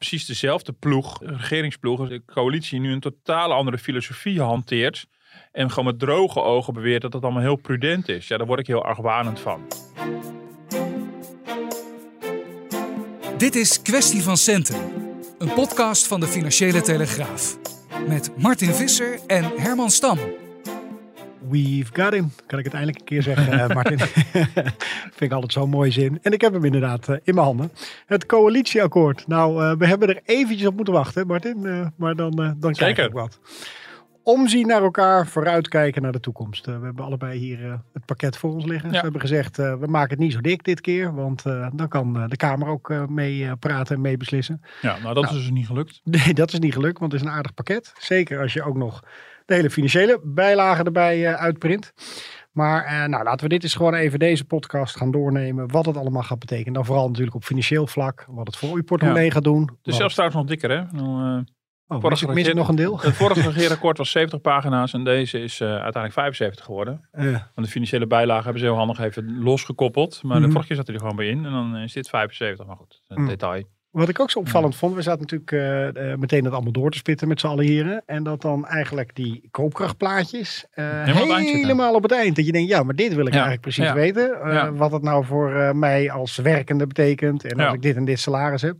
precies dezelfde ploeg, regeringsploeg, de coalitie, nu een totaal andere filosofie hanteert. En gewoon met droge ogen beweert dat het allemaal heel prudent is. Ja, daar word ik heel argwanend van. Dit is Kwestie van Centen, een podcast van de Financiële Telegraaf. Met Martin Visser en Herman Stam. We've got him. Kan ik het eindelijk een keer zeggen, eh, Martin? Vind ik altijd zo'n mooie zin. En ik heb hem inderdaad eh, in mijn handen. Het coalitieakkoord. Nou, eh, we hebben er eventjes op moeten wachten, Martin. Maar dan, dan krijg ik wat. Omzien naar elkaar, vooruitkijken naar de toekomst. We hebben allebei hier het pakket voor ons liggen. Ja. We hebben gezegd, we maken het niet zo dik dit keer. Want dan kan de Kamer ook mee praten en mee beslissen. Ja, nou dat is dus niet gelukt. Nee, dat is niet gelukt, want het is een aardig pakket. Zeker als je ook nog de hele financiële bijlagen erbij eh, uitprint. Maar eh, nou, laten we dit eens gewoon even deze podcast gaan doornemen. Wat het allemaal gaat betekenen. Dan vooral natuurlijk op financieel vlak. Wat het voor uw portemonnee gaat doen. Dus zelfs trouwens nog dikker, hè? Nou, eh, oh, mis, ik- mis nog een deel? het vorige regeerakkoord was 70 pagina's en deze is uiteindelijk 75 geworden. Want de financiële bijlagen hebben ze heel handig even losgekoppeld. Maar Mhm. de vorige keer zat hij er gewoon bij in. En dan is dit 75. Maar goed, een Mhm. detail. Wat ik ook zo opvallend vond. We zaten natuurlijk eh, eh, meteen dat allemaal door te spitten met z'n allen hier. En dat dan eigenlijk die koopkrachtplaatjes eh, Helemaal op het eind zitten. helemaal op het eind. Dat je denkt, ja, maar dit wil ik Ja, eigenlijk precies ja. weten. Ja. Wat het nou voor mij als werkende betekent. En als ik dit en dit salaris heb.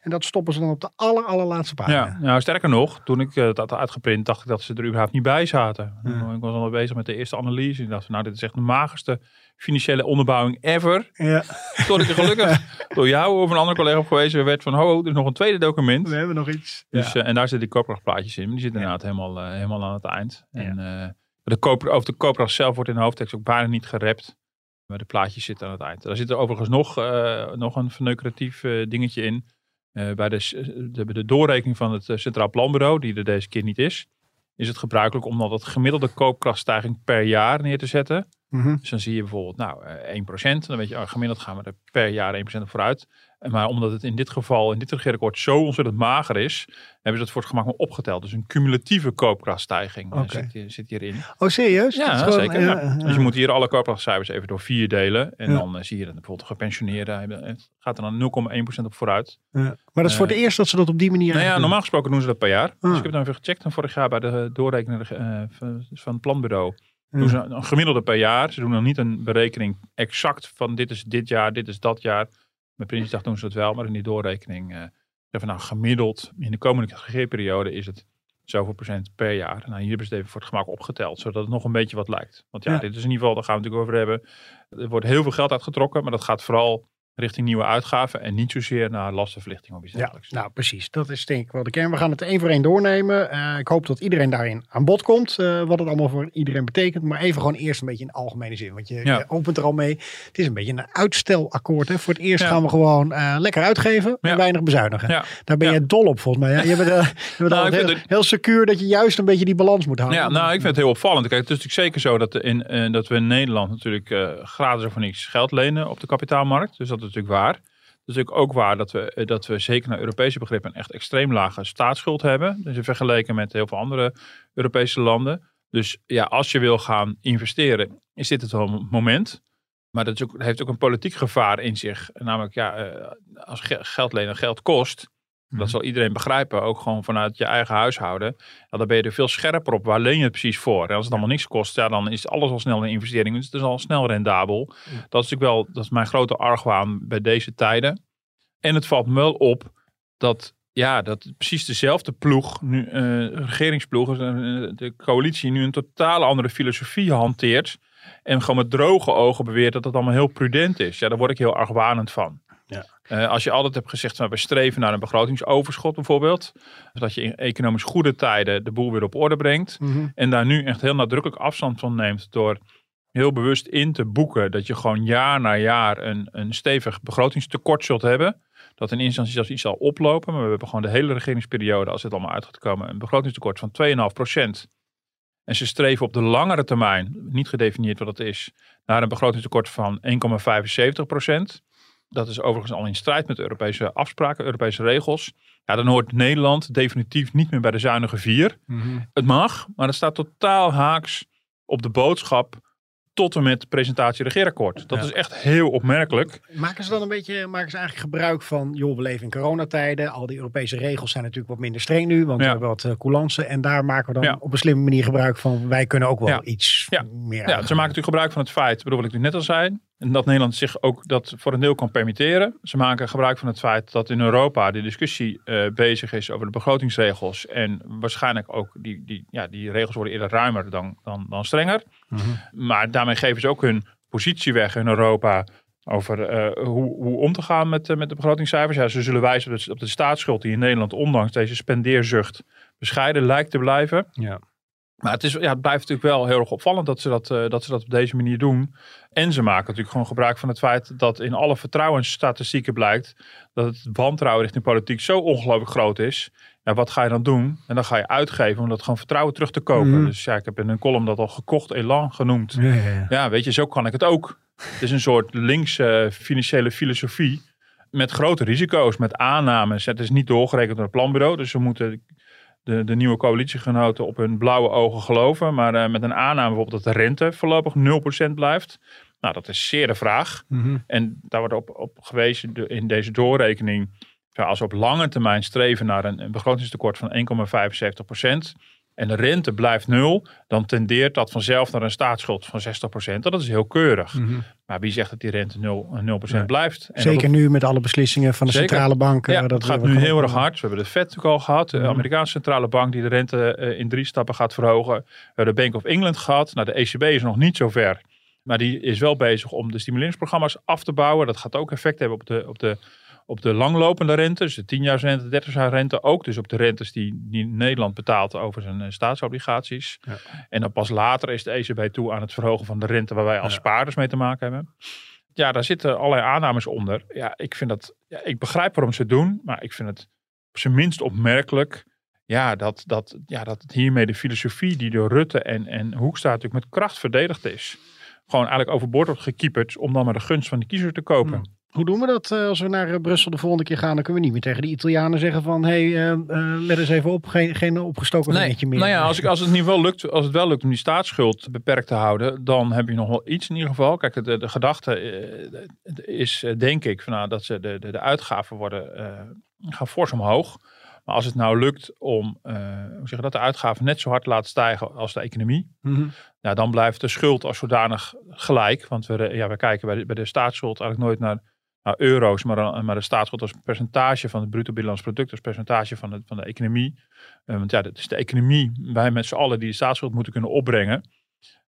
En dat stoppen ze dan op de aller, allerlaatste pagina. Ja, nou sterker nog, toen ik dat had uitgeprint, dacht ik dat ze er überhaupt niet bij zaten. Ik was al bezig met de eerste analyse. Ik dacht, nou, dit is echt de magerste financiële onderbouwing ever. Ja, Tot ik er gelukkig door jou of een andere collega op gewezen werd van, ho, er is nog een tweede document. we hebben nog iets. Dus, ja. eh, en daar zitten die koopkrachtplaatjes in. Die zitten inderdaad helemaal, eh, helemaal aan het eind. En eh, de koop, over de koopkracht zelf wordt in de hoofdtekst ook bijna niet gerept. Maar de plaatjes zitten aan het eind. Daar zit er overigens nog, eh, nog een verneukeratief eh, dingetje in. Eh, bij de, de, de doorrekening van het Centraal Planbureau, die er deze keer niet is, is het gebruikelijk om dan dat gemiddelde koopkrachtstijging per jaar neer te zetten. Mhm. Dus dan zie je bijvoorbeeld, nou, eh 1%. Dan weet je, oh, gemiddeld gaan we er per jaar 1% op vooruit. Maar omdat het in dit geval, in dit regeerakkoord, zo ontzettend mager is, hebben ze het voor het gemak maar opgeteld. Dus een cumulatieve koopkrachtstijging eh, zit, hier- zit hierin. Oh, serieus? Dat Ja, gewoon, zeker. ja. Dus je moet hier alle koopkrachtcijfers even door vier delen. En Ja. dan eh, zie je dat bijvoorbeeld de gepensioneerden gaat er dan 0,1% op vooruit. Ja. Maar dat is voor het eerst dat ze dat op die manier Nou ja, normaal gesproken doen ze dat per jaar. Dus Ah. ik heb dan even gecheckt van vorig jaar bij de doorrekening eh, van het planbureau. Doen. Ze een gemiddelde per jaar. Ze doen dan niet een berekening exact van dit is dit jaar, dit is dat jaar. Met Prinsjesdag doen ze dat wel, maar in die doorrekening eh zeggen nou gemiddeld in de komende regeerperiode is het zoveel procent per jaar. Nou, hier hebben ze het even voor het gemak opgeteld, zodat het nog een beetje wat lijkt. Want ja, Ja. dit is in ieder geval, daar gaan we het natuurlijk over hebben. Er wordt heel veel geld uitgetrokken, maar dat gaat vooral richting nieuwe uitgaven en niet zozeer naar lastenverlichting of iets Ja, dergelijks. nou precies. Dat is denk ik wel de kern. We gaan het één voor één doornemen. Eh, ik hoop dat iedereen daarin aan bod komt. eh, wat het allemaal voor iedereen betekent. Maar even gewoon eerst een beetje in algemene zin. Want je, Ja. je opent er al mee. Het is een beetje een uitstelakkoord. Hè. Voor het eerst Ja. gaan we gewoon eh, lekker uitgeven. En Ja. weinig bezuinigen. Ja. Daar ben Ja. jij dol op volgens mij. Ja, je bent, je bent Nou, heel, het- heel secuur dat je juist een beetje die balans moet houden. Ja, nou, ik vind het heel opvallend. Kijk, het is natuurlijk zeker zo dat, in, dat we in Nederland natuurlijk gratis of niks geld lenen op de kapitaalmarkt. Dus dat natuurlijk waar. Het is natuurlijk ook waar dat we, eh, dat we zeker naar Europese begrippen een echt extreem lage staatsschuld hebben. Dus vergeleken met heel veel andere Europese landen. Dus ja, als je wil gaan investeren, is dit het moment. Maar dat heeft ook een politiek gevaar in zich. Namelijk, ja, eh, als ge- geld lenen geld kost, dat zal iedereen begrijpen, ook gewoon vanuit je eigen huishouden. Ja, dan ben je er veel scherper op. Waar leen je het precies voor? En als het allemaal niks kost, ja, dan is alles al snel een investering. Dus het is al snel rendabel. Dat is natuurlijk wel dat is mijn grote argwaan bij deze tijden. En het valt me wel op dat, ja, dat precies dezelfde ploeg, nu, eh, regeringsploeg, eh, de coalitie, nu een totaal andere filosofie hanteert. En gewoon met droge ogen beweert dat het allemaal heel prudent is. Ja, daar word ik heel argwanend van. Ja. Eh, als je altijd hebt gezegd, nou, we streven naar een begrotingsoverschot bijvoorbeeld. Dat je in economisch goede tijden de boel weer op orde brengt. Mhm. En daar nu echt heel nadrukkelijk afstand van neemt door heel bewust in te boeken dat je gewoon jaar na jaar een, een stevig begrotingstekort zult hebben. dat in instantie zelfs iets zal oplopen. Maar we hebben gewoon de hele regeringsperiode, als het allemaal uit gaat komen, een begrotingstekort van 2,5 procent. En ze streven op de langere termijn, niet gedefinieerd wat dat is, naar een begrotingstekort van 1,75 procent. Dat is overigens al in strijd met Europese afspraken, Europese regels. Ja, dan hoort Nederland definitief niet meer bij de zuinige vier. Het mag, maar het staat totaal haaks op de boodschap tot en met presentatie regeerakkoord. Dat Ja. is echt heel opmerkelijk. Maken ze dan een beetje, maken ze eigenlijk gebruik van, joh, we leven in coronatijden. Al die Europese regels zijn natuurlijk wat minder streng nu, want we hebben wat uh, coulance. En daar maken we dan Ja. op een slimme manier gebruik van, wij kunnen ook wel iets meer Ja, ze maken natuurlijk gebruik van het feit, bedoel ik nu net al zei, en dat Nederland zich ook dat voor een deel kan permitteren. Ze maken gebruik van het feit dat in Europa de discussie eh, bezig is over de begrotingsregels. En waarschijnlijk ook die, die, ja, die regels worden eerder ruimer dan, dan, dan strenger. Mhm. Maar daarmee geven ze ook hun positie weg in Europa over eh, hoe, hoe om te gaan met, eh, met de begrotingscijfers. Ja, ze zullen wijzen op de, op de staatsschuld die in Nederland ondanks deze spendeerzucht bescheiden lijkt te blijven. Ja. Maar het, is, ja, het blijft natuurlijk wel heel erg opvallend dat ze, dat, eh, dat ze dat op deze manier doen. En ze maken natuurlijk gewoon gebruik van het feit dat in alle vertrouwensstatistieken blijkt dat het wantrouwen richting politiek zo ongelooflijk groot is. Ja, wat ga je dan doen? En dan ga je uitgeven om dat gewoon vertrouwen terug te kopen. Mhm. Dus ja, ik heb in een column dat al gekocht elan genoemd. Ja, ja, ja. Ja, weet je, zo kan ik het ook. Het is een soort linkse financiële filosofie met grote risico's, met aannames. Het is niet doorgerekend door het planbureau, dus we moeten de, de nieuwe coalitiegenoten op hun blauwe ogen geloven. Maar eh, met een aanname bijvoorbeeld dat de rente voorlopig 0% blijft. Nou, dat is zeer de vraag. Mhm. En daar wordt op, op gewezen de- in deze doorrekening. Ja, als we op lange termijn streven naar een, een begrotingstekort van 1,75% en de rente blijft nul, dan tendeert dat vanzelf naar een staatsschuld van 60%. Dat is heel keurig. Mhm. Maar wie zegt dat die rente 0, 0% Nee. blijft? En Zeker dat- nu met alle beslissingen van de Zeker. centrale banken. ja, dat gaat nu heel erg hard. We hebben de Fed natuurlijk al gehad. De Mhm. Amerikaanse centrale bank die de rente eh, in drie stappen gaat verhogen. We hebben de Bank of England gehad. Nou, de ECB is nog niet zo ver. Maar die is wel bezig om de stimuleringsprogramma's af te bouwen. Dat gaat ook effect hebben op de, op de, op de langlopende rente. Dus de 10-jaarsrente, de 30-jaarsrente. Ook dus op de rentes die, die Nederland betaalt over zijn eh, staatsobligaties. Ja. En dan pas later is de ECB toe aan het verhogen van de rente waar wij als Ja. spaarders mee te maken hebben. Ja, daar zitten allerlei aannames onder. Ja, ik vind dat. Ja, ik begrijp waarom ze het doen, maar ik vind het op zijn minst opmerkelijk. Ja, dat, dat, ja, dat hiermee de filosofie die door Rutte en, en Hoekstra natuurlijk met kracht verdedigd is. Gewoon eigenlijk overboord wordt gekieperd om dan maar de gunst van de kiezer te kopen. Hmm. Hoe doen we dat eh, als we naar eh, Brussel de volgende keer gaan? Dan kunnen we niet meer tegen de Italianen zeggen van... hé, hey, eh, let eens even op, geen, geen opgestoken vingertje meer. Nou ja, als, ik, als, het niet wel lukt, als het wel lukt om die staatsschuld beperkt te houden, dan heb je nog wel iets in ieder geval. Kijk, de, de gedachte is denk ik van, nou, dat ze de, de, de uitgaven worden, eh, gaan fors omhoog. Maar als het nou lukt om eh, hoe zeg je dat, de uitgaven net zo hard te laten stijgen als de economie, Mhm. nou, dan blijft de schuld als zodanig gelijk. Want we, ja, we kijken bij de, bij de staatsschuld eigenlijk nooit naar, naar euro's, maar, dan- maar de staatsschuld als percentage van het bruto binnenlands product, als percentage van de, van de economie. Eh, want ja, het is de economie, wij met z'n allen die de staatsschuld moeten kunnen opbrengen.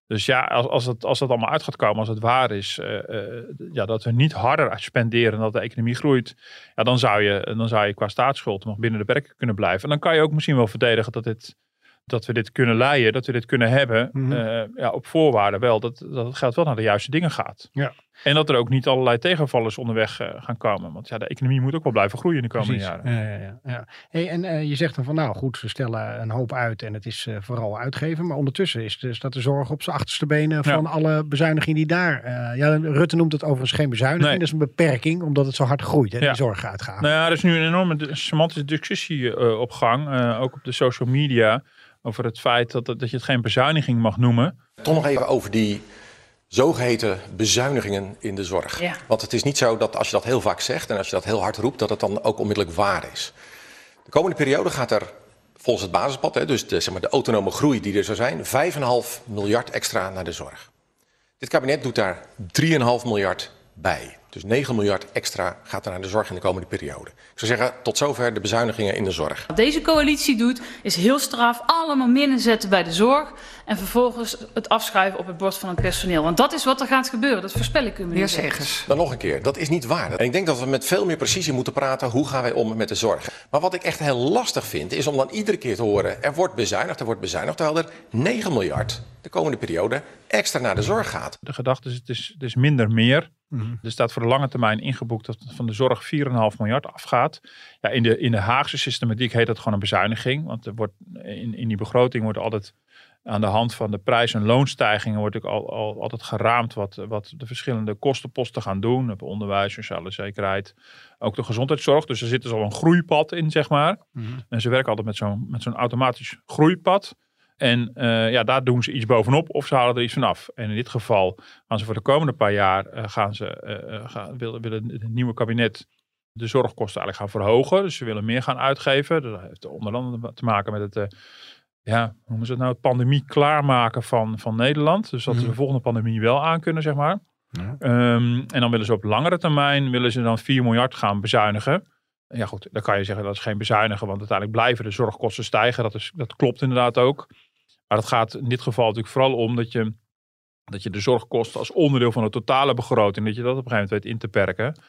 Dus ja, als, als, het, als dat allemaal uit gaat komen, als het waar is, eh, eh, ja, dat we niet harder spenderen en dat de economie groeit, ja, dan, zou je, dan zou je qua staatsschuld nog binnen de perken kunnen blijven. En dan kan je ook misschien wel verdedigen dat, dit, dat we dit kunnen leiden, dat we dit kunnen hebben, Mhm. eh, ja, op voorwaarde wel dat, dat het geld wel naar de juiste dingen gaat. Ja. En dat er ook niet allerlei tegenvallers onderweg eh, gaan komen. Want ja, de economie moet ook wel blijven groeien in de komende Precies. jaren. Ja, ja, ja, ja. Hey, en eh, je zegt dan van nou goed, we stellen een hoop uit en het is vooral uitgeven. Maar ondertussen is de, staat de zorg op zijn achterste benen Ja. van alle bezuinigingen die daar... ja, Rutte noemt het overigens geen bezuiniging, Nee. dat is een beperking omdat het zo hard groeit, hè, Ja. die zorguitgaven. Nou ja, er is nu een enorme semantische discussie op gang, ook op de social media, over het feit dat, dat je het geen bezuiniging mag noemen. Toch nog even over die zogeheten bezuinigingen in de zorg. Ja. Want het is niet zo dat als je dat heel vaak zegt en als je dat heel hard roept, dat het dan ook onmiddellijk waar is. De komende periode gaat er volgens het basispad, hè, dus de, zeg maar, de autonome groei die er zou zijn, 5,5 miljard extra naar de zorg. Dit kabinet doet daar 3,5 miljard bij. Dus 9 miljard extra gaat er naar de zorg in de komende periode. Ik zou zeggen, tot zover de bezuinigingen in de zorg. Wat deze coalitie doet, is heel straf allemaal minnen zetten bij de zorg. En vervolgens het afschuiven op het bord van het personeel. Want dat is wat er gaat gebeuren. Dat voorspel ik u, meneer Segers. Segers. Dan nog een keer, dat is niet waar. En ik denk dat we met veel meer precisie moeten praten hoe gaan wij om met de zorg. Maar wat ik echt heel lastig vind, is om dan iedere keer te horen... er wordt bezuinigd, er wordt bezuinigd, terwijl er 9 miljard de komende periode extra naar de zorg gaat. De gedachte is, het is, het is minder meer. Mhm. Er staat voor de lange termijn ingeboekt dat van de zorg 4,5 miljard afgaat. Ja, in, de, in de Haagse systematiek heet dat gewoon een bezuiniging. Want er wordt, in, in die begroting wordt altijd aan de hand van de prijs- en loonstijgingen wordt ook al, al, altijd geraamd wat, wat de verschillende kostenposten gaan doen. Op onderwijs, sociale zekerheid, ook de gezondheidszorg. Dus er zit dus al een groeipad in, zeg maar. Mhm. En ze werken altijd met zo'n met zo'n automatisch groeipad. En eh, ja, daar doen ze iets bovenop of ze halen er iets vanaf. En in dit geval gaan ze voor de komende paar jaar eh, gaan ze, eh, gaan, willen, willen het nieuwe kabinet de zorgkosten eigenlijk gaan verhogen. Dus ze willen meer gaan uitgeven. Dat heeft onder andere te maken met het, ja, hoe noemen ze het nou, het pandemie klaarmaken van, van Nederland. Dus dat ze de Mhm. volgende pandemie wel aan kunnen, zeg maar. Ehm, en dan willen ze op langere termijn willen ze dan 4 miljard gaan bezuinigen. Ja goed, dan kan je zeggen dat is geen bezuinigen, want uiteindelijk blijven de zorgkosten stijgen. Dat, is, dat klopt inderdaad ook. Maar het gaat in dit geval natuurlijk vooral om dat je, dat je de zorgkosten als onderdeel van de totale begroting, dat je dat op een gegeven moment weet in te perken.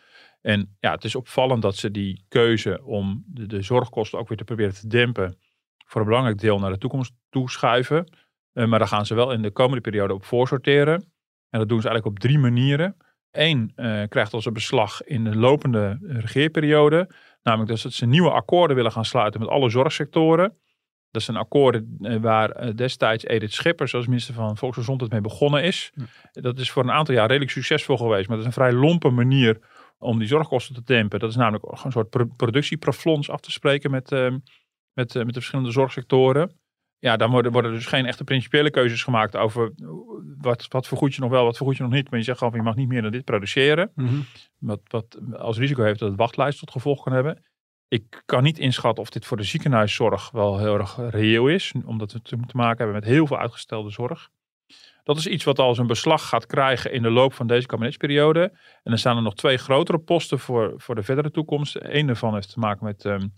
En ja, het is opvallend dat ze die keuze om de, de zorgkosten ook weer te proberen te dempen, voor een belangrijk deel naar de toekomst toeschuiven. Eh, maar daar gaan ze wel in de komende periode op voorsorteren. En dat doen ze eigenlijk op drie manieren. Eén eh, krijgt als een beslag in de lopende regeerperiode. Namelijk dat ze nieuwe akkoorden willen gaan sluiten met alle zorgsectoren. Dat zijn akkoorden eh, waar eh, destijds Edith Schippers als minister van Volksgezondheid mee begonnen is. Dat is voor een aantal jaar redelijk succesvol geweest. Maar dat is een vrij lompe manier om die zorgkosten te dempen. Dat is namelijk een soort pro- productieplafonds af te spreken met, eh, met, eh, met de verschillende zorgsectoren. Ja, dan worden, worden dus geen echte principiële keuzes gemaakt over wat, wat vergoed je nog wel, wat vergoed je nog niet. Maar je zegt gewoon je mag niet meer dan dit produceren. Mhm. Wat, wat als risico heeft dat het wachtlijst tot gevolg kan hebben. Ik kan niet inschatten of dit voor de ziekenhuiszorg wel heel erg reëel is. Omdat we te maken hebben met heel veel uitgestelde zorg. Dat is iets wat als een beslag gaat krijgen in de loop van deze kabinetsperiode. En er staan er nog twee grotere posten voor, voor de verdere toekomst. Eén daarvan heeft te maken met, ehm,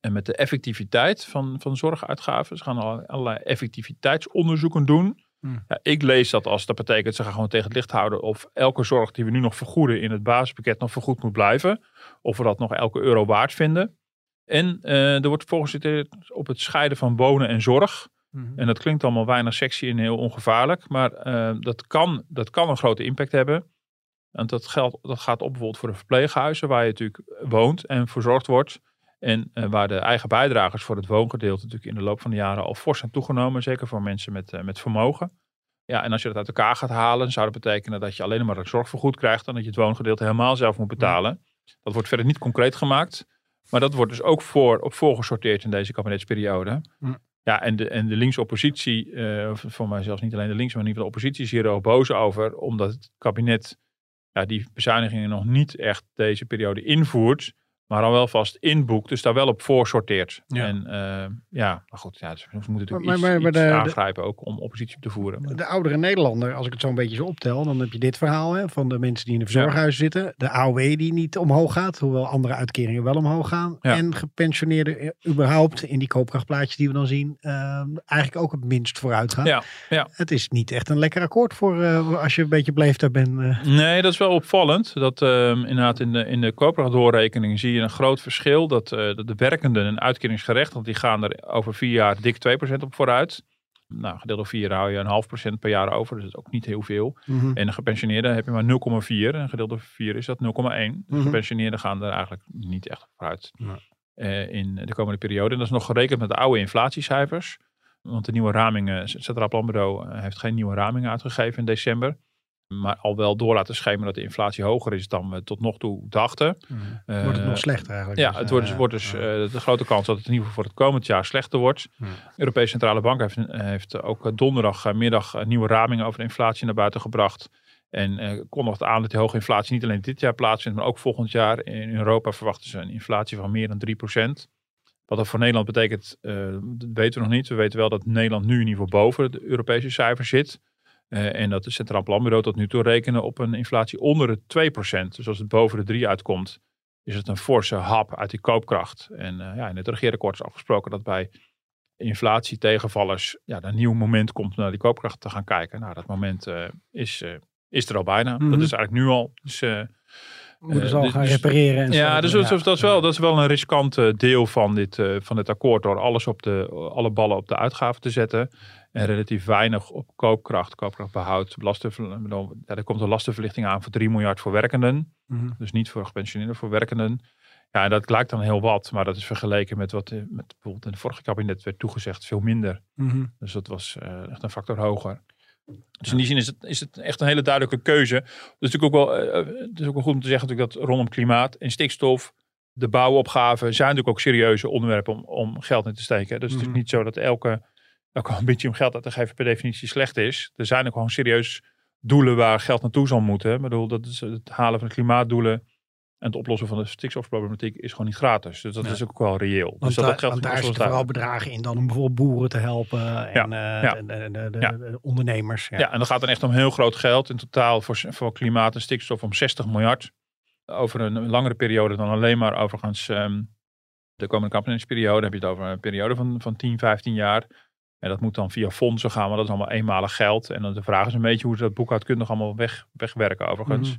en met de effectiviteit van, van zorguitgaven. Ze gaan al- allerlei effectiviteitsonderzoeken doen. Hmm. Ja, ik lees dat als dat betekent, ze gaan gewoon tegen het licht houden of elke zorg die we nu nog vergoeden in het basispakket nog vergoed moet blijven. Of we dat nog elke euro waard vinden. En eh, er wordt voorgezitten op het scheiden van wonen en zorg. Mhm. En dat klinkt allemaal weinig sexy en heel ongevaarlijk. Maar eh, dat, kan, dat kan een grote impact hebben. Want dat, geldt, dat gaat op bijvoorbeeld voor de verpleeghuizen, waar je natuurlijk woont en verzorgd wordt. En eh, waar de eigen bijdragers voor het woongedeelte natuurlijk in de loop van de jaren al fors zijn toegenomen. Zeker voor mensen met, eh, met vermogen. Ja, en als je dat uit elkaar gaat halen, zou dat betekenen dat je alleen maar het zorgvergoed krijgt. En dat je het woongedeelte helemaal zelf moet betalen. Dat wordt verder niet concreet gemaakt. Maar dat wordt dus ook voor, op voorgesorteerd in deze kabinetsperiode. Ja. Ja, en de, en de linkse oppositie, of voor mij zelfs niet alleen de linkse, maar in ieder geval de oppositie is hier ook boos over. Omdat het kabinet ja, die bezuinigingen nog niet echt deze periode invoert. Maar al wel vast inboekt, dus daar wel op voorsorteert. Ja. En eh, ja, maar goed, ja, dus we moeten natuurlijk Maar- iets, maar- maar iets de- de- aangrijpen ook om oppositie te voeren. Maar- De oudere Nederlander, als ik het zo een beetje zo optel, dan heb je dit verhaal hè, van de mensen die in de verzorghuizen zitten. De AOW die niet omhoog gaat, hoewel andere uitkeringen wel omhoog gaan. Ja. En gepensioneerden eh, überhaupt in die koopkrachtplaatjes die we dan zien, eh, eigenlijk ook het minst vooruit gaan. Ja, ja. Het is niet echt een lekker akkoord voor eh, als je een beetje beleefd bent. eh. Nee, dat is wel opvallend. Dat ehm, inderdaad in de, in de koopkrachtdoorrekening zie je een groot verschil. Dat, eh, dat de werkenden en uitkeringsgerechtigden, die gaan er over vier jaar dik 2% op vooruit. Nou, gedeeld door vier hou je een half procent per jaar over. Dus dat is ook niet heel veel. Mhm. En de gepensioneerden heb je maar 0,4. En gedeeld door 4 is dat 0,1. De Mhm. gepensioneerden gaan er eigenlijk niet echt vooruit Nee. eh, in de komende periode. En dat is nog gerekend met de oude inflatiecijfers. Want de nieuwe ramingen, het Centraal Planbureau eh, heeft geen nieuwe ramingen uitgegeven in december. Maar al wel door laten schemeren dat de inflatie hoger is dan we tot nog toe dachten. Wordt het Eh, nog slechter eigenlijk. ja, Dus, het wordt, eh, het wordt dus eh, de grote kans dat het in ieder geval voor het komend jaar slechter wordt. De Europese Centrale Bank heeft, eh, heeft ook donderdagmiddag eh, nieuwe ramingen over de inflatie naar buiten gebracht. En eh, kondigt aan dat die hoge inflatie niet alleen dit jaar plaatsvindt, maar ook volgend jaar. In Europa verwachten ze een inflatie van meer dan 3%. Wat dat voor Nederland betekent, eh, dat weten we nog niet. We weten wel dat Nederland nu in ieder geval boven de Europese cijfers zit. Eh, en dat het Centraal Planbureau tot nu toe rekenen op een inflatie onder de 2%. Dus als het boven de 3 uitkomt, is het een forse hap uit die koopkracht. En eh, ja, in het regeerakkoord is afgesproken dat bij inflatietegenvallers ja, er een nieuw moment komt om naar die koopkracht te gaan kijken. Nou, dat moment eh, is, is er al bijna. Mhm. Dat is eigenlijk nu al. Dus, Moeten ze al dus- gaan repareren en zo. Ja, dus dat, is- dat, is wel, dat is wel een riskant deel van dit, van dit akkoord. Door alles op de, alle ballen op de uitgaven te zetten. En relatief weinig op koopkracht, koopkrachtbehoud. Bedoel, ja, er komt een lastenverlichting aan voor 3 miljard voor werkenden. Mhm. Dus niet voor gepensioneerden, voor werkenden. Ja, en dat lijkt dan heel wat. Maar dat is vergeleken met wat eh, met bijvoorbeeld in het vorige kabinet werd toegezegd. Veel minder. Mhm. Dus dat was eh, echt een factor hoger. Dus in die zin is het, is het echt een hele duidelijke keuze. Dus natuurlijk ook wel, eh, het is ook wel goed om te zeggen natuurlijk dat rondom klimaat en stikstof, de bouwopgaven zijn natuurlijk ook serieuze onderwerpen om, om geld in te steken. Dus het Mhm. is niet zo dat elke, elke ambitie om geld uit te geven per definitie slecht is. Er zijn ook gewoon serieus doelen waar geld naartoe zal moeten. Ik bedoel, dat is het halen van de klimaatdoelen en het oplossen van de stikstofproblematiek is gewoon niet gratis. Dus dat is ook wel reëel. Want, dus dat, daar- dat geldt want daar zitten vooral bedragen in dan om bijvoorbeeld boeren te helpen en eh, ja. de, de, de, de- Ja. de ondernemers. Ja. Ja. en dat gaat dan echt om heel groot geld. In totaal voor, voor klimaat en stikstof om 60 miljard. Over een langere periode dan alleen maar overigens ehm, de komende kabinetsperiode. heb je het over een periode van, van 10, 15 jaar. En dat moet dan via fondsen gaan, maar dat is allemaal eenmalig geld. En dan de vraag is een beetje hoe ze dat boekhoudkundig allemaal weg, wegwerken overigens. Mhm.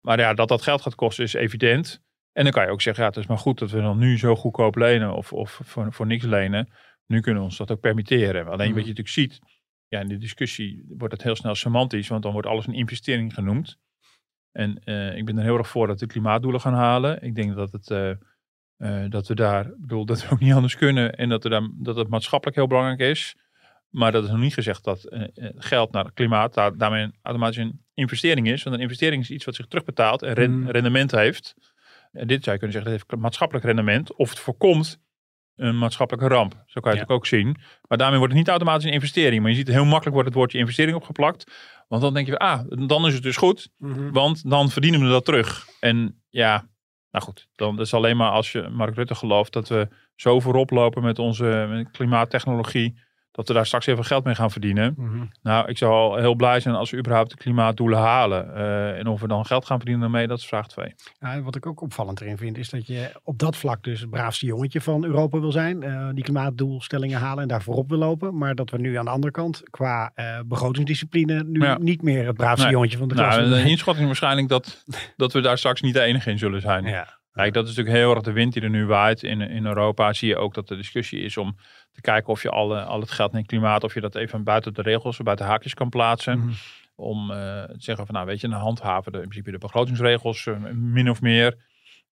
Maar ja, dat dat geld gaat kosten is evident. En dan kan je ook zeggen, ja, het is maar goed dat we dan nu zo goedkoop lenen of, of voor, voor niks lenen. Nu kunnen we ons dat ook permitteren. Alleen Mhm. wat je natuurlijk ziet, ja, in de discussie wordt het heel snel semantisch, want dan wordt alles een investering genoemd. En eh, ik ben er heel erg voor dat we klimaatdoelen gaan halen. Ik denk dat, het, eh, eh, dat we daar, bedoel, dat we ook niet anders kunnen en dat, we daar, dat het maatschappelijk heel belangrijk is. Maar dat is nog niet gezegd dat eh, eh, geld naar klimaat daar, daarmee automatisch een investering is. Want een investering is iets wat zich terugbetaalt en ren- Mhm. rendement heeft. En dit zou je kunnen zeggen, dat heeft maatschappelijk rendement. Of het voorkomt een maatschappelijke ramp. Zo kan je Ja. het ook zien. Maar daarmee wordt het niet automatisch een investering. Maar je ziet heel makkelijk wordt het woordje investering opgeplakt. Want dan denk je, ah, dan is het dus goed. Mhm. Want dan verdienen we dat terug. En ja, nou goed. Dan is alleen maar als je Mark Rutte gelooft dat we zo voorop lopen met onze klimaattechnologie. Dat we daar straks heel veel geld mee gaan verdienen. Mhm. Nou, ik zou al heel blij zijn als we überhaupt de klimaatdoelen halen. Eh, en of we dan geld gaan verdienen daarmee, dat is vraag 2. Ja, wat ik ook opvallend erin vind, is dat je op dat vlak dus het braafste jongetje van Europa wil zijn. eh, die klimaatdoelstellingen halen en daar voorop wil lopen. Maar dat we nu aan de andere kant qua eh, begrotingsdiscipline nu Ja. niet meer het braafste Nee. jongetje van de klas Nou, willen de inschatting is waarschijnlijk dat, dat we daar straks niet de enige in zullen zijn. Ja. Kijk, dat is natuurlijk heel erg de wind die er nu waait in, in Europa. Zie je ook dat de discussie is om te kijken of je al, eh, al het geld in klimaat, of je dat even buiten de regels, buiten haakjes kan plaatsen. Mhm. Om eh, te zeggen van, nou weet je, dan handhaven de, in principe de begrotingsregels eh, min of meer.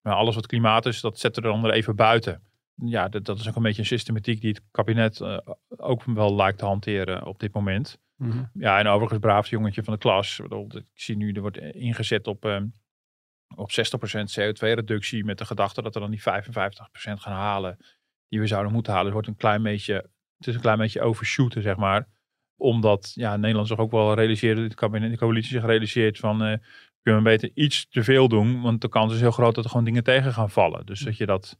Maar alles wat klimaat is, dat zetten er dan er even buiten. Ja, dat, dat is ook een beetje een systematiek die het kabinet eh, ook wel lijkt te hanteren op dit moment. Mhm. Ja, en overigens braafste jongetje van de klas. Ik zie nu, er wordt ingezet op, ehm, op 60% CO2-reductie met de gedachte dat we dan die 55% gaan halen die we zouden moeten halen. Het wordt een klein beetje, het is een klein beetje overshooten, zeg maar. Omdat ja, Nederland zich ook wel realiseerde, het kabinet, de coalitie zich realiseert van, eh kunnen we beter iets te veel doen, want de kans is heel groot dat er gewoon dingen tegen gaan vallen. Dus dat je dat,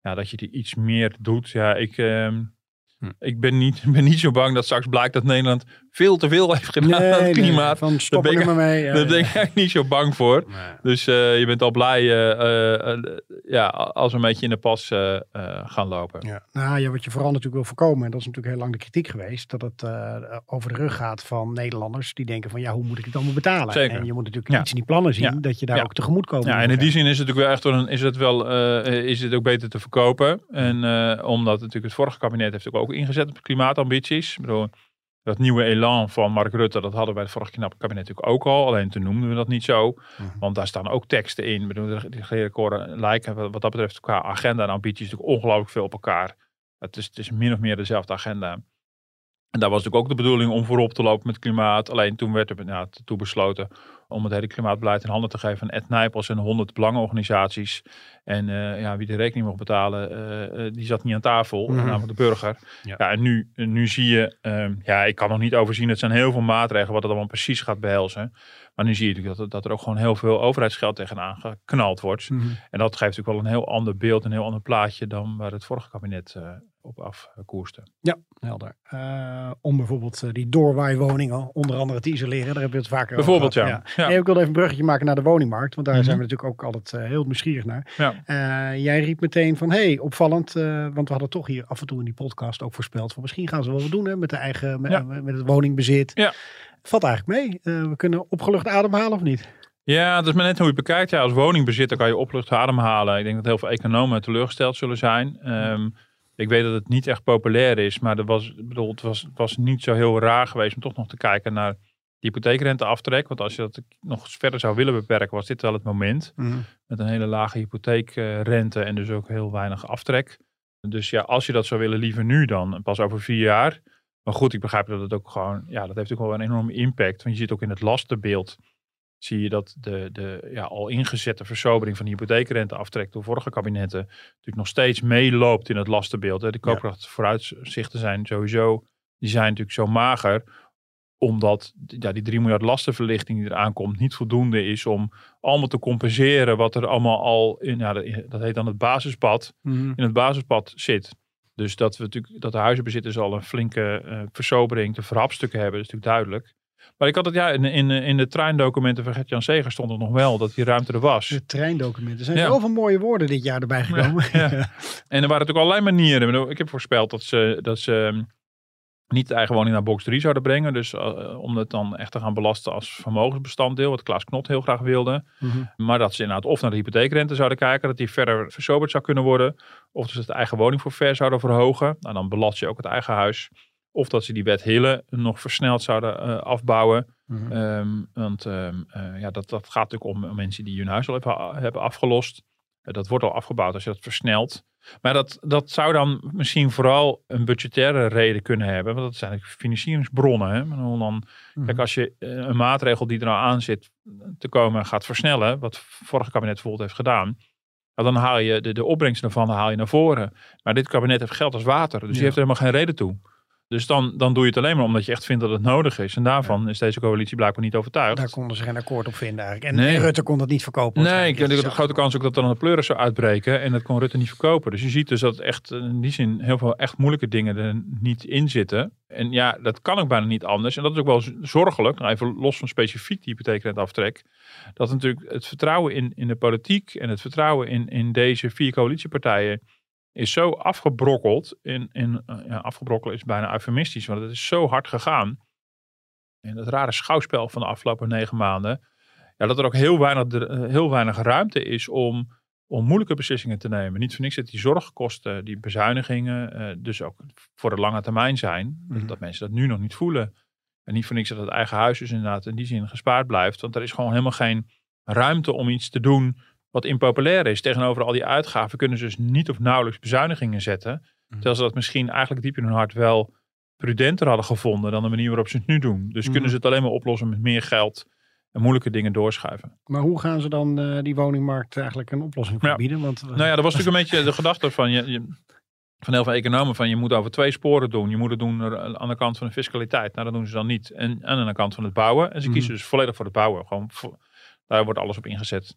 ja, dat je die iets meer doet. Ja, ik, ehm, Hm. ik ben, niet, ben niet zo bang dat straks blijkt dat Nederland veel te veel heeft gedaan aan het nee, klimaat. van stop ben er ik- maar mee. ja, Daar ben ik eigenlijk niet zo bang voor. Nee. Dus eh, je bent al blij eh, eh, ja, als we een beetje in de pas gaan lopen. Ja. Nou ja, wat je vooral natuurlijk wil voorkomen, en dat is natuurlijk heel lang de kritiek geweest, dat het eh, over de rug gaat van Nederlanders die denken van ja, hoe moet ik het allemaal betalen? Zeker. En je moet natuurlijk Ja. iets in die plannen zien Ja. dat je daar Ja. ook tegemoet komen. Ja, en in die zin is het natuurlijk wel echt wel een, is het wel eh, is het ook beter te verkopen. En eh, omdat natuurlijk het vorige kabinet heeft ook ingezet op klimaatambities. Ik bedoel, dat nieuwe elan van Mark Rutte, dat hadden we bij het vorige kabinet natuurlijk ook al. Alleen toen noemden we dat niet zo. Want daar staan ook teksten in. Ik bedoel, de regeerakkoorden lijken wat wat dat betreft qua agenda en ambities natuurlijk ongelooflijk veel op elkaar. Het is, het is min of meer dezelfde agenda. En daar was natuurlijk ook de bedoeling om voorop te lopen met klimaat. Alleen toen werd er ja, toe besloten om het hele klimaatbeleid in handen te geven van Ed Nijpels en 100 belangenorganisaties. En eh, ja, wie de rekening mocht betalen, eh, eh, die zat niet aan tafel, Mhm. namelijk de burger. Ja. Ja. en nu, nu zie je, ehm, ja, ik kan nog niet overzien, het zijn heel veel maatregelen wat het allemaal precies gaat behelzen. Maar nu zie je natuurlijk dat, dat er ook gewoon heel veel overheidsgeld tegenaan geknald wordt. Mhm. En dat geeft natuurlijk wel een heel ander beeld, een heel ander plaatje dan waar het vorige kabinet eh, op afkoerste. Ja, helder. Eh, om bijvoorbeeld eh, die doorwaaiwoningen onder andere te isoleren. Daar hebben we het vaker over Bijvoorbeeld, ja. gehad. Ja. Nee, ik wilde even een bruggetje maken naar de woningmarkt. Want daar Mhm. zijn we natuurlijk ook altijd eh, heel nieuwsgierig naar. Ja. Eh, jij riep meteen van, hey, opvallend. eh, want we hadden toch hier af en toe in die podcast ook voorspeld. Van misschien gaan ze wel wat doen hè, met, de eigen, met, Ja. met het woningbezit. Ja. Valt eigenlijk mee. Eh, we kunnen opgelucht ademhalen of niet? Ja, dat is maar net hoe je het bekijkt. Ja, als woningbezitter kan je oplucht ademhalen. Ik denk dat heel veel economen teleurgesteld zullen zijn. Ehm, ik weet dat het niet echt populair is, maar er was, bedoel, het, was, het was niet zo heel raar geweest om toch nog te kijken naar de hypotheekrenteaftrek. Want als je dat nog verder zou willen beperken, was dit wel het moment. Met een hele lage hypotheekrente en dus ook heel weinig aftrek. Dus ja, als je dat zou willen, liever nu dan. Pas over vier jaar. Maar goed, ik begrijp dat het ook gewoon, ja, dat heeft ook wel een enorme impact. Want je ziet ook in het lastenbeeld, zie je dat de, de ja, al ingezette versobering van de hypotheekrenteaftrek door vorige kabinetten natuurlijk nog steeds meeloopt in het lastenbeeld. Hè. De koopkracht vooruitzichten zijn sowieso, die zijn natuurlijk zo mager omdat ja, die 3 miljard lastenverlichting die eraan komt niet voldoende is om allemaal te compenseren wat er allemaal al in, ja, dat heet dan het basispad, Mhm. in het basispad zit. Dus dat, we natuurlijk, dat de huizenbezitters al een flinke eh versobering te verhapstukken hebben, is natuurlijk duidelijk. Maar ik had het ja, in, in, in de treindocumenten van Gert-Jan Seger stond er nog wel dat die ruimte er was. De treindocumenten. Er zijn Ja. zoveel mooie woorden dit jaar erbij gekomen. Ja. En er waren natuurlijk allerlei manieren. Ik heb voorspeld dat ze, dat ze ehm, niet de eigen woning naar box 3 zouden brengen. Dus eh, om het dan echt te gaan belasten als vermogensbestanddeel. Wat Klaas Knot heel graag wilde. Mhm. Maar dat ze inderdaad of naar de hypotheekrente zouden kijken. Dat die verder versoberd zou kunnen worden. Of ze het eigen woningforfait zouden verhogen. Nou, dan belast je ook het eigen huis. Of dat ze die wet Hille nog versneld zouden eh, afbouwen. Mhm. Ehm, want ehm, eh, ja, dat, dat gaat natuurlijk om, mensen die hun huis al hebben, hebben afgelost. Eh, dat wordt al afgebouwd als je dat versnelt. Maar dat, dat zou dan misschien vooral een budgettaire reden kunnen hebben. Want dat zijn eigenlijk financieringsbronnen. Hè? Dan, Mhm. kijk, als je eh, een maatregel die er nou aan zit te komen gaat versnellen. Wat het vorige kabinet bijvoorbeeld heeft gedaan. nou, dan haal je de, de opbrengst ervan haal je naar voren. Maar dit kabinet heeft geld als water. Dus Ja. die heeft er helemaal geen reden toe. Dus dan, dan doe je het alleen maar omdat je echt vindt dat het nodig is. En daarvan is deze coalitie blijkbaar niet overtuigd. Daar konden ze geen akkoord op vinden eigenlijk. En, Nee. Rutte kon dat niet verkopen. Nee, ik denk dat de grote kans ook dat er dan een pleuris zou uitbreken. En dat kon Rutte niet verkopen. Dus je ziet dus dat echt eh, in die zin heel veel echt moeilijke dingen er niet in zitten. En ja, dat kan ook bijna niet anders. En dat is ook wel zorgelijk. Nou, even los van specifiek die hypotheekrenteaftrek. Dat natuurlijk het vertrouwen in, in de politiek en het vertrouwen in, in deze vier coalitiepartijen is zo afgebrokkeld. In, in, eh, ja, afgebrokkelen is bijna eufemistisch, want het is zo hard gegaan. En dat rare schouwspel van de afgelopen negen maanden. Ja, dat er ook heel weinig, eh, heel weinig ruimte is om, om moeilijke beslissingen te nemen. Niet voor niks dat die zorgkosten, die bezuinigingen, eh, dus ook voor de lange termijn zijn. Mhm. Dat mensen dat nu nog niet voelen. En niet voor niks dat het eigen huis dus inderdaad in die zin gespaard blijft. Want er is gewoon helemaal geen ruimte om iets te doen wat impopulair is. Tegenover al die uitgaven kunnen ze dus niet of nauwelijks bezuinigingen zetten. Terwijl ze dat misschien eigenlijk diep in hun hart wel prudenter hadden gevonden dan de manier waarop ze het nu doen. Dus Mhm. kunnen ze het alleen maar oplossen met meer geld en moeilijke dingen doorschuiven. Maar hoe gaan ze dan eh, die woningmarkt eigenlijk een oplossing voor Ja. bieden? Want, eh, Nou ja, dat was natuurlijk een beetje de gedachte van, je, je- van heel veel economen van je moet over twee sporen doen. Je moet het doen aan de kant van de fiscaliteit. Nou, dat doen ze dan niet. En, en aan de kant van het bouwen. En ze Mhm. kiezen dus volledig voor het bouwen. Gewoon, daar wordt alles op ingezet.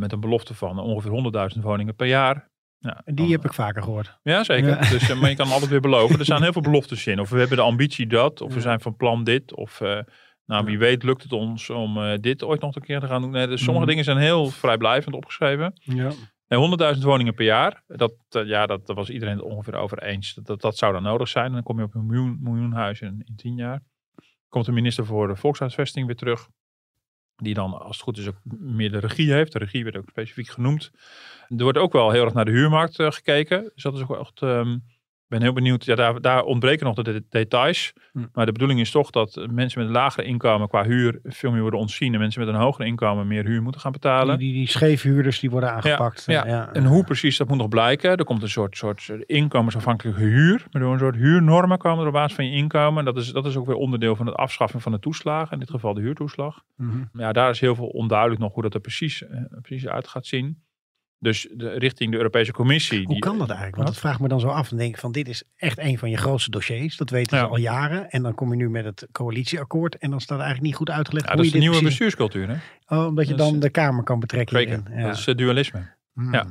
Met een belofte van ongeveer 100.000 woningen per jaar. Ja, die dan- heb ik vaker gehoord. Ja, zeker. Ja. Dus, eh, maar je kan altijd weer beloven. Er staan heel veel beloftes in. Of we hebben de ambitie dat. Of we zijn van plan dit. Of eh, nou, wie weet lukt het ons om eh, dit ooit nog een keer te gaan doen. Nee, dus sommige Mhm. dingen zijn heel vrijblijvend opgeschreven. Ja. En 100.000 woningen per jaar. Dat, eh, ja, dat, dat was iedereen het ongeveer over eens. Dat, dat, dat zou dan nodig zijn. En dan kom je op een miljoen, miljoen huizen in, in 10 jaar. Komt de minister voor de volkshuisvesting weer terug. Die dan, als het goed is, ook meer de regie heeft. De regie werd ook specifiek genoemd. Er wordt ook wel heel erg naar de huurmarkt eh, gekeken. Dus dat is ook echt... ehm, ben heel benieuwd. Ja, daar, daar ontbreken nog de, de details. Hm. Maar de bedoeling is toch dat mensen met een lagere inkomen qua huur veel meer worden ontzien. En mensen met een hoger inkomen meer huur moeten gaan betalen. Die, die, die scheefhuurders die worden aangepakt. Ja, ja. En hoe precies, dat moet nog blijken. Er komt een soort, soort inkomensafhankelijke huur. Waardoor een soort huurnormen komen er op basis van je inkomen. Dat is, dat is ook weer onderdeel van het afschaffen van de toeslagen. In dit geval de huurtoeslag. Mhm. Maar ja, daar is heel veel onduidelijk nog hoe dat er precies, eh, precies uit gaat zien. Dus de, richting de Europese Commissie. Hoe die- kan dat eigenlijk? Want dat vraagt me dan zo af. Dan denk ik van dit is echt een van je grootste dossiers. Dat weten ze Ja. al jaren. En dan kom je nu met het coalitieakkoord. En dan staat eigenlijk niet goed uitgelegd Ja, hoe dat is je dit nieuwe precies... bestuurscultuur. Hè? Oh, omdat je Dat is- dan de Kamer kan betrekken. Zeker. Ja. Dat is het dualisme. Hmm. ja.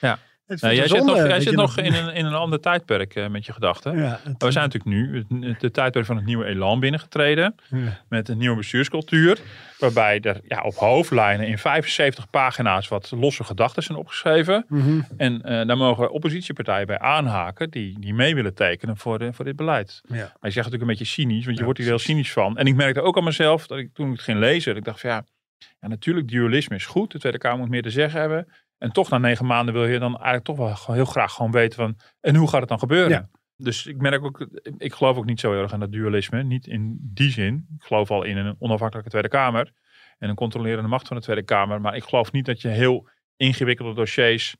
Ja. Jij zonde zit nog, jij zit nog in, een, in een ander tijdperk eh, met je gedachten. Ja, Maar het- we zijn natuurlijk nu het, het tijdperk van het nieuwe elan binnengetreden. ja. met een nieuwe bestuurscultuur. Waarbij er ja, op hoofdlijnen in 75 pagina's wat losse gedachten zijn opgeschreven. Mhm. En eh, daar mogen oppositiepartijen bij aanhaken die, die mee willen tekenen voor, de, voor dit beleid. Ja. Maar je zegt natuurlijk een beetje cynisch, want je wordt hier heel cynisch van. En ik merkte ook aan mezelf, dat ik toen ik het ging lezen, dat ik dacht van ja, Ja, natuurlijk, dualisme is goed. De Tweede Kamer moet meer te zeggen hebben. En toch na negen maanden wil je dan eigenlijk toch wel heel graag gewoon weten van... En hoe gaat het dan gebeuren? Ja. Dus ik merk ook, ik geloof ook niet zo heel erg aan dat dualisme. Niet in die zin. Ik geloof al in een onafhankelijke Tweede Kamer. En een controlerende macht van de Tweede Kamer. Maar ik geloof niet dat je heel ingewikkelde dossiers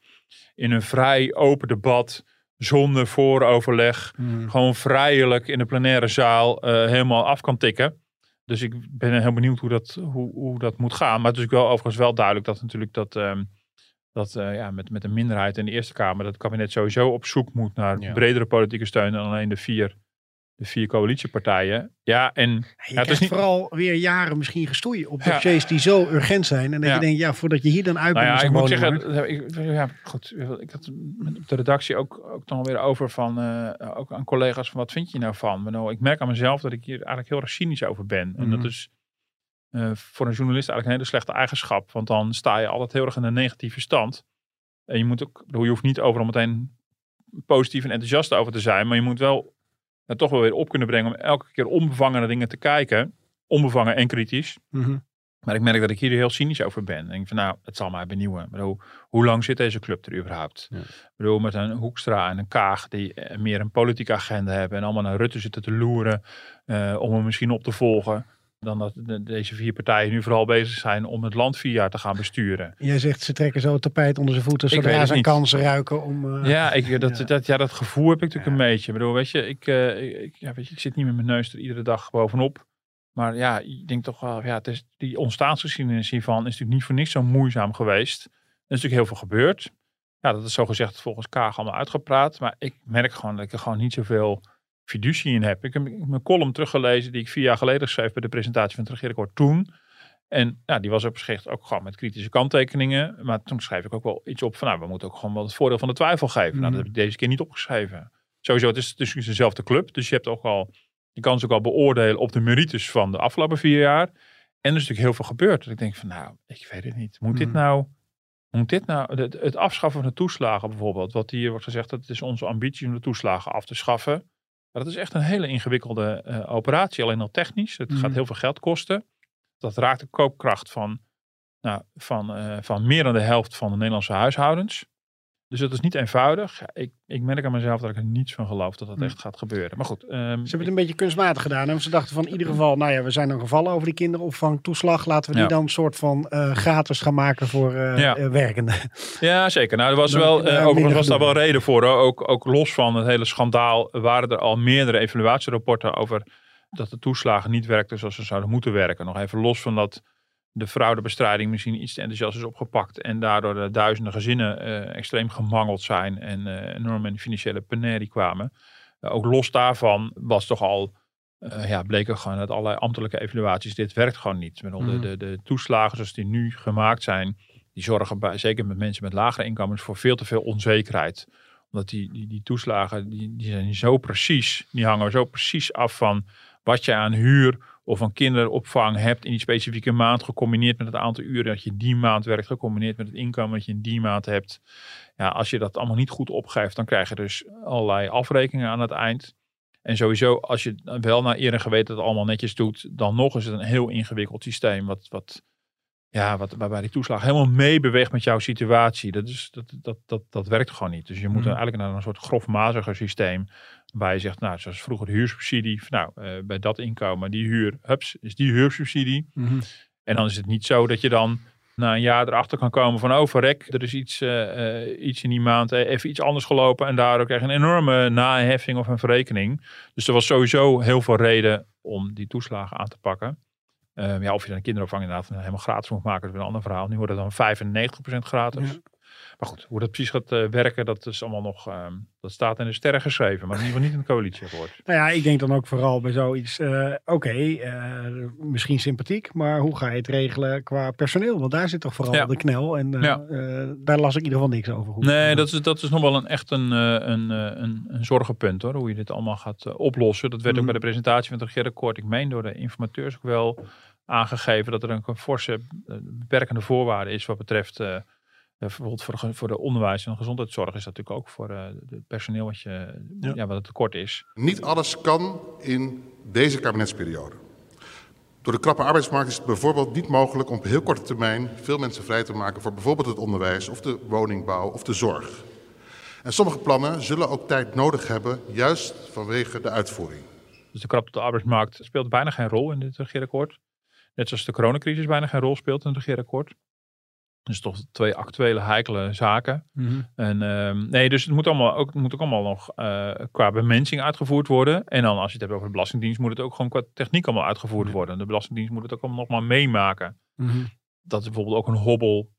in een vrij open debat, zonder vooroverleg, Hmm. gewoon vrijelijk in de plenaire zaal eh, helemaal af kan tikken. Dus ik ben heel benieuwd hoe dat, hoe, hoe dat moet gaan. Maar het is wel overigens wel duidelijk dat natuurlijk dat, ehm, dat eh, ja, met, met een minderheid in de Eerste Kamer, dat het kabinet sowieso op zoek moet naar Ja. bredere politieke steun dan alleen de vier, de vier coalitiepartijen. Ja, en Je Ja, het is niet- vooral weer jaren misschien gestoei op Ja. dossiers die zo urgent zijn. En dat je denkt, ja, voordat je hier dan uit Nou bent ik moet zeggen, ik, ja, goed, ik had op de redactie ook, ook dan weer over van, eh, ook aan collega's van wat vind je nou van? Maar nou, ik merk aan mezelf dat ik hier eigenlijk heel erg cynisch over ben. En dat Mhm. is eh, voor een journalist eigenlijk een hele slechte eigenschap. Want dan sta je altijd heel erg in een negatieve stand. En je moet ook, je hoeft niet overal meteen positief en enthousiast over te zijn. Maar je moet wel toch wel weer op kunnen brengen om elke keer onbevangen naar dingen te kijken. Onbevangen en kritisch. Mhm. Maar ik merk dat ik hier heel cynisch over ben. Ik denk van nou, het zal mij benieuwen. Ik bedoel, hoe lang zit deze club er überhaupt? Ja. Ik bedoel, met een Hoekstra en een Kaag die eh, meer een politieke agenda hebben. En allemaal naar Rutte zitten te loeren eh, om hem misschien op te volgen. Dan dat de- deze vier partijen nu vooral bezig zijn om het land vier jaar te gaan besturen. Jij zegt, ze trekken zo het tapijt onder zijn voeten zodra ze een kans ruiken om... eh, Ja, ik, dat, ja. Dat, ja, dat gevoel heb ik natuurlijk Ja. een beetje. Ik bedoel, weet je, ik, eh, ik- ik, ja, weet je, ik zit niet met mijn neus er iedere dag bovenop. Maar ja, ik denk toch wel, ja, het is, die ontstaansgeschiedenis hiervan is natuurlijk niet voor niks zo moeizaam geweest. Er is natuurlijk heel veel gebeurd. Ja, dat is zo gezegd volgens Kaag allemaal uitgepraat. Maar ik merk gewoon dat ik er gewoon niet zoveel fiducie in heb. Ik heb mijn column teruggelezen die ik vier jaar geleden schreef bij de presentatie van het regeerakkoord toen. En ja, die was op zich ook gewoon met kritische kanttekeningen. Maar toen schreef ik ook wel iets op van, nou, we moeten ook gewoon wel het voordeel van de twijfel geven. Nou, dat heb ik deze keer niet opgeschreven. Sowieso, het is, het is dezelfde club. Dus je hebt ook al, je kan ze ook al beoordelen op de merites van de afgelopen vier jaar. En er is natuurlijk heel veel gebeurd. Dat ik denk van, nou, ik weet het niet. Moet dit Mhm. nou, moet dit nou, het, het afschaffen van de toeslagen bijvoorbeeld. Wat hier wordt gezegd, dat het is onze ambitie om de toeslagen af te schaffen. Maar dat is echt een hele ingewikkelde eh, operatie, alleen al technisch. Het Mhm. gaat heel veel geld kosten. Dat raakt de koopkracht van, nou, van, eh, van meer dan de helft van de Nederlandse huishoudens. Dus dat is niet eenvoudig. Ik, ik merk aan mezelf dat ik er niets van geloof dat dat Mhm. echt gaat gebeuren. Maar goed. ehm, Ze hebben het een beetje kunstmatig gedaan. En ze dachten van in ieder geval, nou ja, we zijn dan gevallen over die kinderopvangtoeslag. Laten we die Ja. dan een soort van eh, gratis gaan maken voor eh, Ja. eh, werkenden. Ja, zeker. Nou, er was Dan wel, overigens was daar wel reden voor. Hoor. Ook, ook los van het hele schandaal waren er al meerdere evaluatierapporten over dat de toeslagen niet werkten zoals ze zouden moeten werken. Nog even los van dat de fraudebestrijding misschien iets te enthousiast is opgepakt en daardoor de duizenden gezinnen eh, extreem gemangeld zijn en eh, enorm in de financiële penarie kwamen. Eh, ook los daarvan was toch al, ja, bleek er gewoon uit allerlei ambtelijke evaluaties, dit werkt gewoon niet. Met de, de, de toeslagen zoals die nu gemaakt zijn, die zorgen bij, zeker met mensen met lagere inkomens voor veel te veel onzekerheid. Omdat die, die, die toeslagen, die, die zijn zo precies, die hangen zo precies af van wat je aan huur of aan kinderopvang hebt in die specifieke maand, gecombineerd met het aantal uren dat je die maand werkt, gecombineerd met het inkomen dat je in die maand hebt. Ja, als je dat allemaal niet goed opgeeft, dan krijg je dus allerlei afrekeningen aan het eind. En sowieso, als je wel naar eer en geweten het allemaal netjes doet, dan nog is het een heel ingewikkeld systeem. Wat, wat, ja, wat, waarbij die toeslag helemaal meebeweegt met jouw situatie. Dat, is, dat, dat, dat, dat werkt gewoon niet. Dus je moet Mhm. eigenlijk naar een soort grofmaziger systeem. Waar je zegt, nou, zoals vroeger de huursubsidie. Nou, eh, bij dat inkomen, die huur, hups, is die huursubsidie. En dan is het niet zo dat je dan na een jaar erachter kan komen van, oh verrek, er is iets, eh, eh, iets in die maand eh, even iets anders gelopen. En daardoor krijg je een enorme naheffing of een verrekening. Dus er was sowieso heel veel reden om die toeslagen aan te pakken. Ehm, ja, of je dan kinderopvang inderdaad helemaal gratis moet maken, dat is een ander verhaal. Nu wordt het dan 95% gratis. Ja. Maar goed, hoe dat precies gaat eh, werken, dat is allemaal nog, ehm, dat staat in de sterren geschreven. Maar in ieder geval niet in het coalitieakkoord. Nou ja, ik denk dan ook vooral bij zoiets, eh, oké, eh, misschien sympathiek, maar hoe ga je het regelen qua personeel? Want daar zit toch vooral Ja. de knel en Ja. daar las ik in ieder geval niks over. Nee, dat is, dat is nog wel een, echt een, een, een, een zorgenpunt hoor. Hoe je dit allemaal gaat oplossen. Dat werd ook bij de presentatie van het regeerakkoord. Ik meen door de informateurs ook wel aangegeven dat er een forse beperkende voorwaarde is wat betreft. Eh, bijvoorbeeld voor voor de onderwijs en gezondheidszorg is dat natuurlijk ook voor eh, het personeel wat, je, ja. wat het tekort is. Niet alles kan in deze kabinetsperiode. Door de krappe arbeidsmarkt is het bijvoorbeeld niet mogelijk om op heel korte termijn veel mensen vrij te maken voor bijvoorbeeld het onderwijs of de woningbouw of de zorg. En sommige plannen zullen ook tijd nodig hebben, juist vanwege de uitvoering. Dus de krapte op de arbeidsmarkt speelt bijna geen rol in dit regeerakkoord. Net zoals de coronacrisis bijna geen rol speelt in het regeerakkoord. Dus toch twee actuele heikele zaken. Mhm. En ehm, nee, dus het moet, allemaal ook, moet ook allemaal nog eh, qua bemensing uitgevoerd worden. En dan als je het hebt over de Belastingdienst, moet het ook gewoon qua techniek allemaal uitgevoerd worden. De Belastingdienst moet het ook allemaal nog maar meemaken. Mhm. Dat is bijvoorbeeld ook een hobbel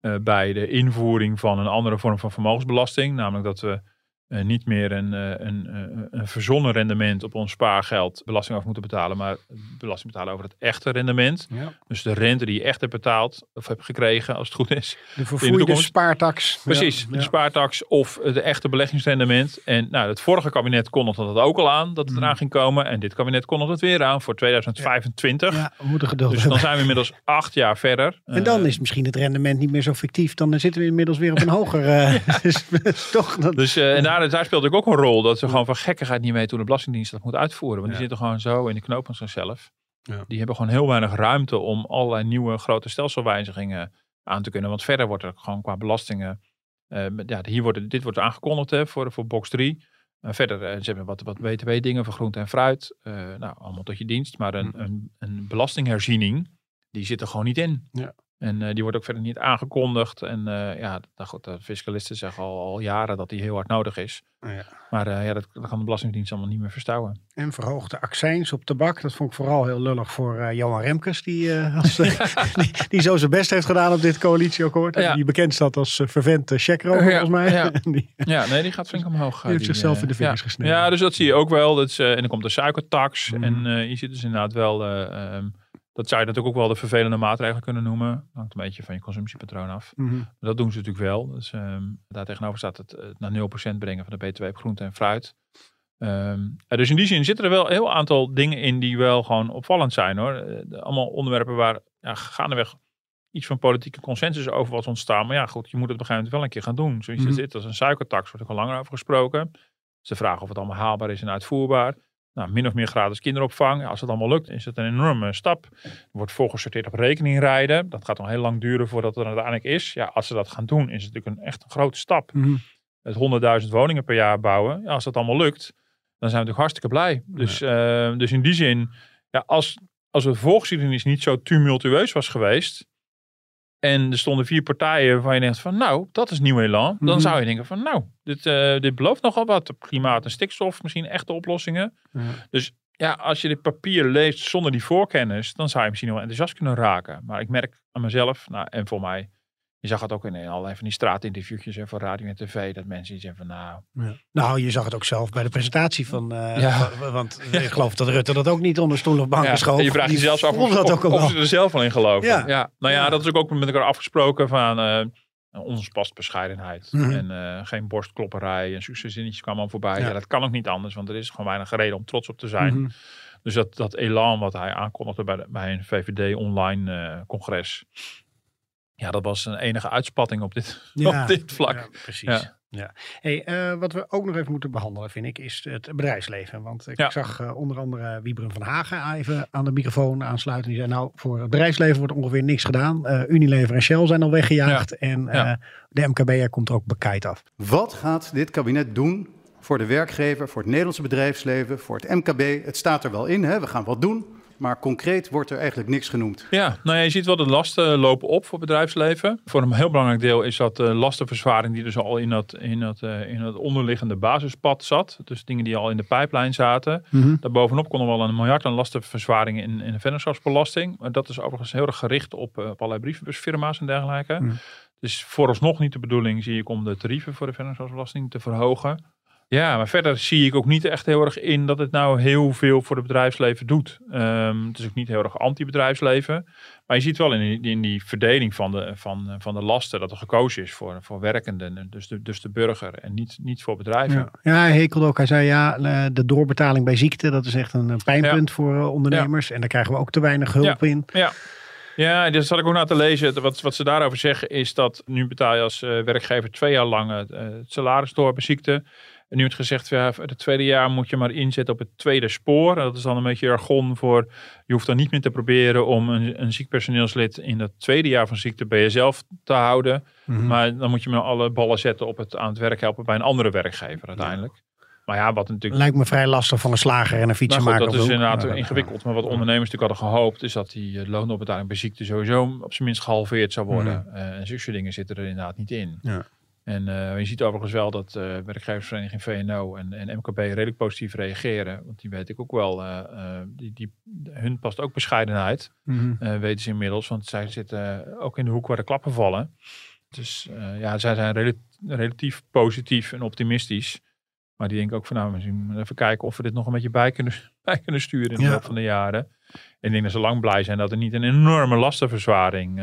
eh, bij de invoering van een andere vorm van vermogensbelasting. Namelijk dat we eh, niet meer een, eh, een, eh, een verzonnen rendement op ons spaargeld belasting over moeten betalen, maar belasting betalen over het echte rendement. Ja. Dus de rente die je echt hebt betaald of hebt gekregen, als het goed is. De vervoerde spaartax. Precies, Ja, de ja. spaartax of het echte beleggingsrendement. En nou, het vorige kabinet kondigde dat ook al aan, dat het Mm. eraan ging komen. En dit kabinet kondigt het weer aan voor 2025. Ja, we moeten geduld Dus dan zijn we inmiddels acht jaar verder. En dan is misschien het rendement niet meer zo fictief. Dan zitten we inmiddels weer op een hoger. eh, dus, toch, dat, Dus en daar, daar speelt ook een rol dat ze gewoon van gekkigheid niet weten hoe de Belastingdienst dat moet uitvoeren. Want die zitten gewoon zo in de knoop van zichzelf. Ja. Die hebben gewoon heel weinig ruimte om allerlei nieuwe grote stelselwijzigingen aan te kunnen. Want verder wordt er gewoon qua belastingen. eh, ja, hier wordt, dit wordt aangekondigd hè, voor, voor box 3. En verder eh, ze hebben wat, wat BTW-dingen voor groente en fruit. Eh, nou, allemaal tot je dienst. Maar een, Hm. een, een belastingherziening, die zit er gewoon niet in. Ja. En eh, die wordt ook verder niet aangekondigd. En eh, ja, nou goed, de fiscalisten zeggen al, al jaren dat die heel hard nodig is. Ja. Maar eh, ja, dat, dat kan de Belastingdienst allemaal niet meer verstouwen. En verhoogde accijns op tabak. Dat vond ik vooral heel lullig voor Johan Remkes. Die, als, die, die zo zijn best heeft gedaan op dit coalitieakkoord. Ja. Die bekend staat als vervent checkrover volgens mij. ja. die, Ja, nee, die gaat flink omhoog. die heeft zichzelf in de vingers gesneden. Ja, dus dat zie je ook wel. Dat is, en dan komt de suikertax. Mhm. En je ziet dus inderdaad wel... eh, ehm, dat zou je natuurlijk ook wel de vervelende maatregelen kunnen noemen. Hangt een beetje van je consumptiepatroon af. Mhm. Dat doen ze natuurlijk wel. Dus, ehm, daar tegenover staat het, het naar 0% brengen van de BTW op groente en fruit. Ehm, eh, dus in die zin zitten er wel een heel aantal dingen in die wel gewoon opvallend zijn hoor. Eh, allemaal onderwerpen waar ja, gaandeweg iets van politieke consensus over was ontstaan. Maar ja, goed, je moet het op een gegeven moment wel een keer gaan doen. Zoiets als Mhm. dit, als een suikertax, wordt ook al langer over gesproken. Ze vragen of het allemaal haalbaar is en uitvoerbaar. Nou, min of meer gratis kinderopvang. Als het allemaal lukt, is het een enorme stap. Er wordt volgesorteerd op rekeningrijden. Dat gaat nog heel lang duren voordat het er uiteindelijk is. Ja, als ze dat gaan doen, is het natuurlijk een echt een grote stap. Mhm. Het 100.000 woningen per jaar bouwen. Ja, als dat allemaal lukt, dan zijn we natuurlijk hartstikke blij. Dus, eh, dus in die zin, ja, als, als de voorgeschiedenis niet zo tumultueus was geweest. En er stonden vier partijen waarvan je denkt van nou, dat is nieuw elan. Dan Mhm. zou je denken van nou, dit, eh, dit belooft nogal wat. Klimaat en stikstof, misschien echte oplossingen. Ja. Dus ja, als je dit papier leest zonder die voorkennis, dan zou je misschien wel enthousiast kunnen raken. Maar ik merk aan mezelf, nou, en voor mij, je zag het ook in allerlei van die straatinterviewtjes hè, voor radio en tv, dat mensen die zeggen van nou, Ja. Nou, je zag het ook zelf bij de presentatie van. eh, Ja. van- want ik geloof dat Rutte dat ook niet onder stoel of bank Ja, schoof. en je vraagt je Die zelfs af of, dat ook al of ze er zelf wel in geloven. Ja. Ja. nou ja, dat is ook met elkaar afgesproken van eh, ons past bescheidenheid. Mhm. En eh, geen borstklopperij en succeszinnetjes kwamen al voorbij. Ja. Ja. dat kan ook niet anders, want er is gewoon weinig reden om trots op te zijn. Mhm. Dus dat, dat elan wat hij aankondigde bij, de- bij een VVD-online eh, congres. Ja, dat was een enige uitspatting op dit, Ja. op dit vlak. Ja, precies. Ja. Ja. Hey, eh, wat we ook nog even moeten behandelen, vind ik, is het bedrijfsleven. Want ik Ja. zag eh, onder andere Wiebren van Hagen even aan de microfoon aansluiten. Die zei, nou, voor het bedrijfsleven wordt ongeveer niks gedaan. Eh, Unilever en Shell zijn al weggejaagd. En eh, Ja. de MKB'er komt er ook bekijt af. Wat gaat dit kabinet doen voor de werkgever, voor het Nederlandse bedrijfsleven, voor het MKB? Het staat er wel in, hè? we gaan wat doen. Maar concreet wordt er eigenlijk niks genoemd. Ja, nou ja, je ziet wel de lasten lopen op voor het bedrijfssvervaring. Voor een heel belangrijk deel is dat de lastenverzwaring die dus al in dat, in, dat, eh, in dat onderliggende basispad zat. Dus dingen die al in de pijplijn zaten. Daarbovenop kon er wel een miljard aan lastenverzwaringen in, in de vennootschapsbelasting. Maar dat is overigens heel erg gericht op, eh, op allerlei brievenbusfirma's en dergelijke. Mhm. Dus vooralsnog niet de bedoeling, zie ik, om de tarieven voor de vennootschapsbelasting te verhogen. Ja, maar verder zie ik ook niet echt heel erg in dat het nou heel veel voor het bedrijfsleven doet. Ehm, het is ook niet heel erg anti-bedrijfsleven. Maar je ziet wel in die, in die verdeling van de, van, van de lasten dat er gekozen is voor, voor werkenden. Dus de, dus de burger en niet, niet voor bedrijven. Ja. ja, hij hekelde ook. Hij zei ja, eh, de doorbetaling bij ziekte, dat is echt een eh, pijnpunt voor eh, ondernemers. En daar krijgen we ook te weinig hulp in. Ja. Ja, dus zat ik ook naar te lezen. Wat, wat ze daarover zeggen is dat nu betaal je als eh, werkgever twee jaar lang het, eh, het salaris door bij ziekte. En nu wordt gezegd, ja, het tweede jaar moet je maar inzetten op het tweede spoor. En dat is dan een beetje jargon voor, je hoeft dan niet meer te proberen om een, een ziek personeelslid in het tweede jaar van ziekte bij jezelf te houden. Mhm. Maar dan moet je maar alle ballen zetten op het aan het werk helpen bij een andere werkgever uiteindelijk. Maar ja, wat natuurlijk... Lijkt me vrij lastig van een slager en een fietsenmaker. dat is inderdaad ingewikkeld. Maar wat ondernemers natuurlijk hadden gehoopt, is dat die eh, loonopbetaling bij ziekte sowieso op zijn minst gehalveerd zou worden. Eh, en zulke dingen zitten er inderdaad niet in. Ja. En eh, je ziet overigens wel dat eh werkgeversvereniging VNO en, en MKB redelijk positief reageren. Want die weet ik ook wel, eh, die, die, hun past ook bescheidenheid, Mhm. weten ze inmiddels. Want zij zitten ook in de hoek waar de klappen vallen. Dus ja, zij zijn rela- relatief positief en optimistisch. Maar die denken ook van nou, misschien even kijken of we dit nog een beetje bij kunnen, bij kunnen sturen in de Ja. loop van de jaren. En ik denk dat ze lang blij zijn dat er niet een enorme lastenverzwaring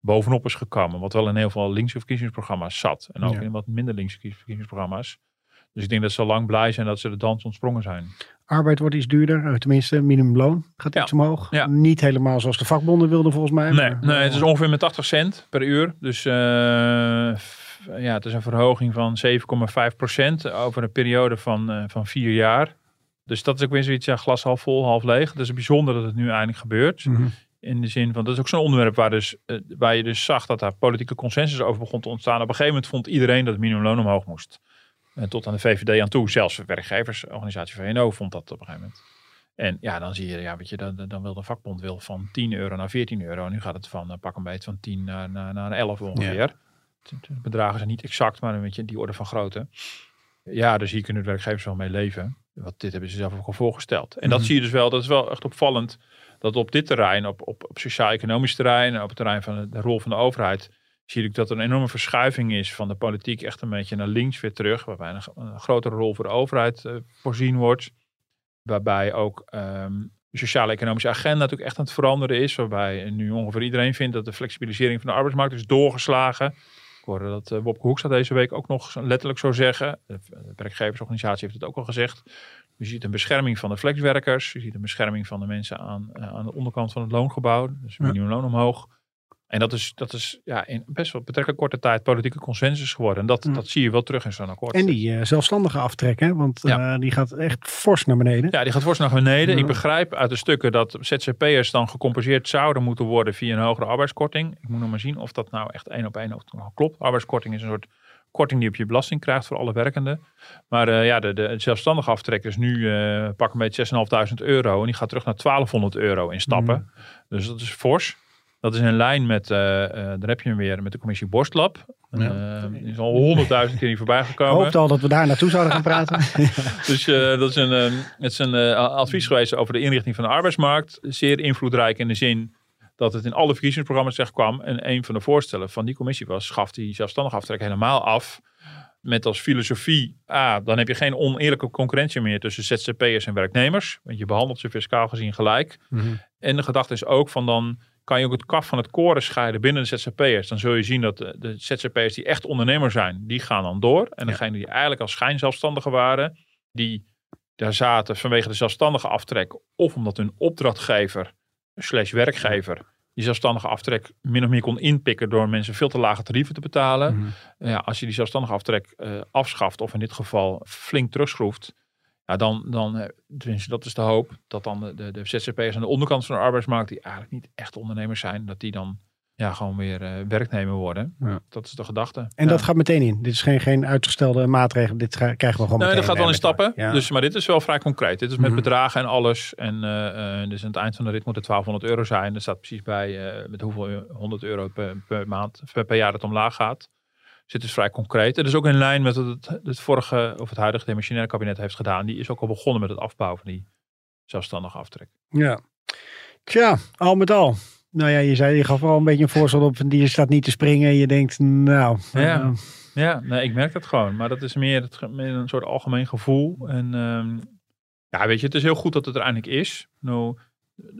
bovenop is gekomen. Wat wel in heel veel linkse verkiezingsprogramma's zat. En ook Ja. in wat minder linkse verkiezingsprogramma's. Dus ik denk dat ze lang blij zijn dat ze de dans ontsprongen zijn. Arbeid wordt iets duurder, eh, tenminste minimumloon gaat Ja. iets omhoog. Ja. Niet helemaal zoals de vakbonden wilden volgens mij. Nee, maar- nee, het is ongeveer met 80 cent per uur. Dus eh, ja, het is een verhoging van 7,5 procent over een periode van, eh, van vier jaar. Dus dat is ook weer zoiets, ja, glas half vol, half leeg. Het is bijzonder dat het nu eindelijk gebeurt. Mhm. In de zin van, dat is ook zo'n onderwerp waar, dus, eh, waar je dus zag dat daar politieke consensus over begon te ontstaan. Op een gegeven moment vond iedereen dat het minimumloon omhoog moest. En tot aan de VVD aan toe. Zelfs de werkgeversorganisatie VNO vond dat op een gegeven moment. En ja, dan zie je, ja, weet je, dan, dan wil de vakbond wil van 10 euro naar 14 euro. Nu gaat het van eh, pak een beetje van 10 naar, naar, naar 11 ongeveer. De bedragen zijn niet exact, maar een beetje die orde van grootte. Ja, dus hier kunnen de werkgevers wel mee leven. Want dit hebben ze zelf ook al voorgesteld. En dat Mhm. zie je dus wel, dat is wel echt opvallend. Dat op dit terrein, op, op, op sociaal-economisch terrein, op het terrein van de, rol van de overheid, zie ik dat er een enorme verschuiving is van de politiek echt een beetje naar links weer terug. Waarbij een, grotere rol voor de overheid eh, voorzien wordt. Waarbij ook ehm, de sociale-economische agenda natuurlijk echt aan het veranderen is. Waarbij nu ongeveer iedereen vindt dat de flexibilisering van de arbeidsmarkt is doorgeslagen. Ik hoorde dat uh, Wopke Hoekstra deze week ook nog letterlijk zo zeggen. De werkgeversorganisatie heeft het ook al gezegd. Je ziet een bescherming van de flexwerkers. Je ziet een bescherming van de mensen aan, uh, aan de onderkant van het loongebouw. Dus minimumloon omhoog. En dat is, dat is ja, in best wel betrekkelijk korte tijd politieke consensus geworden. En dat, dat zie je wel terug in zo'n akkoord. En die uh, zelfstandige aftrekken, want Ja. uh, die gaat echt fors naar beneden. Ja, die gaat fors naar beneden. Ik begrijp uit de stukken dat ZZP'ers dan gecompenseerd zouden moeten worden via een hogere arbeidskorting. Ik moet nog maar zien of dat nou echt één op één of klopt. Arbeidskorting is een soort korting die op je belasting krijgt voor alle werkenden. Maar uh, ja, de, de zelfstandige aftrek is nu uh, pak een beetje 6.500 euro. En die gaat terug naar 1200 euro in stappen. Mm. Dus dat is fors. Dat is in lijn met, uh, daar heb je hem weer, met de commissie Borstlab. Ja. Die is al honderdduizend keer niet voorbij gekomen. Ik hoopte al dat we daar naartoe zouden gaan praten. dus dat is een, het is een advies geweest over de inrichting van de arbeidsmarkt. Zeer invloedrijk in de zin dat het in alle verkiezingsprogramma's terecht kwam. En een van de voorstellen van die commissie was, schaf die zelfstandig aftrek helemaal af. Met als filosofie, ah, dan heb je geen oneerlijke concurrentie meer tussen ZZP'ers en werknemers. Want je behandelt ze fiscaal gezien gelijk. Mhm. Mm -hmm. En de gedachte is ook van dan kan je ook het kaf van het koren scheiden binnen de ZZP'ers. Dan zul je zien dat de, de ZZP'ers die echt ondernemer zijn, die gaan dan door. En degenen die eigenlijk als schijnzelfstandigen waren, die daar zaten vanwege de zelfstandige aftrek. Of omdat hun opdrachtgever slash werkgever die zelfstandige aftrek min of meer kon inpikken door mensen veel te lage tarieven te betalen. Mhm. Mm -hmm. ja, als je die zelfstandige aftrek uh, afschaft of in dit geval flink terugschroeft, ja, dan, dan tenminste, dat is de hoop, dat dan de, de, de ZZP'ers aan de onderkant van de arbeidsmarkt, die eigenlijk niet echt ondernemers zijn, dat die dan ja, gewoon weer uh, werknemer worden. Ja. Dat is de gedachte. En ja. dat gaat meteen in. Dit is geen, geen uitgestelde maatregel. Dit krijgen we gewoon nee, dat gaat wel in stappen. Ja. Dus, maar dit is wel vrij concreet. Dit is met Mhm. bedragen en alles. En uh, dus aan het eind van de rit moet het 1200 euro zijn. Er staat precies bij uh, met hoeveel 100 euro per, per maand, per, per jaar het omlaag gaat. Dus het is vrij concreet. Het is ook in lijn met wat het, het vorige of het huidige demissionaire kabinet heeft gedaan. Die is ook al begonnen met het afbouwen van die zelfstandige aftrek. Ja. Tja, al met al. Nou ja, je zei, je gaf wel een beetje een voorstel op. Die staat niet te springen. Je denkt, nou. Ja, uh, ja nee, ik merk dat gewoon. Maar dat is meer, het, meer een soort algemeen gevoel. En um, ja, weet je, het is heel goed dat het er eindelijk is. Nou,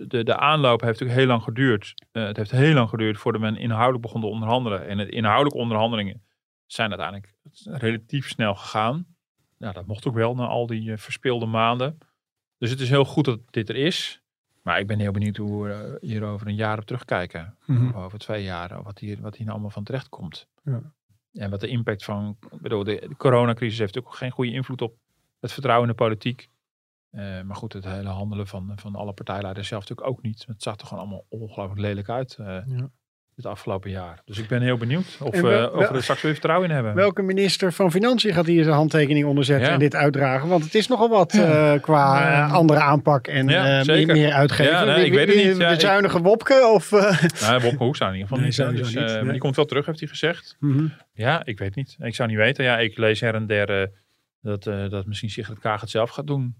de, de aanloop heeft natuurlijk heel lang geduurd. Uh, het heeft heel lang geduurd voordat men inhoudelijk begon te onderhandelen. En de inhoudelijke onderhandelingen zijn uiteindelijk relatief snel gegaan. Ja, dat mocht ook wel na al die uh, verspeelde maanden. Dus het is heel goed dat dit er is. Maar ik ben heel benieuwd hoe we hier over een jaar op terugkijken. Mhm. Of over twee jaar. Wat hier, wat hier nou allemaal van terecht komt. Ja. en wat de impact van, ik bedoel, de, de coronacrisis heeft ook geen goede invloed op het vertrouwen in de politiek. Eh, maar goed, het hele handelen van, van alle partijleiders zelf natuurlijk ook niet. Het zag er gewoon allemaal ongelooflijk lelijk uit uh, het afgelopen jaar. Dus ik ben heel benieuwd of, En wel- we of we er straks weer vertrouwen in hebben. Welke minister van Financiën gaat hier zijn handtekening onderzetten Ja. en dit uitdragen? Want het is nogal wat eh, qua eh, andere aanpak en Ja, eh, meer, uitgeven. Ja, nee, Wie- ik weet het wie- niet. Ja, de ik- zuinige Wopke of... eh, Nou, Wopke Hoekstra in ieder geval Nee, niet. Dus, niet, eh, maar nee. Die komt wel terug, heeft hij gezegd. mhm. Ja, ik weet niet. Ik zou niet weten. Ja, ik lees her en der eh, dat, eh, dat misschien Sigrid Kaag het zelf gaat doen.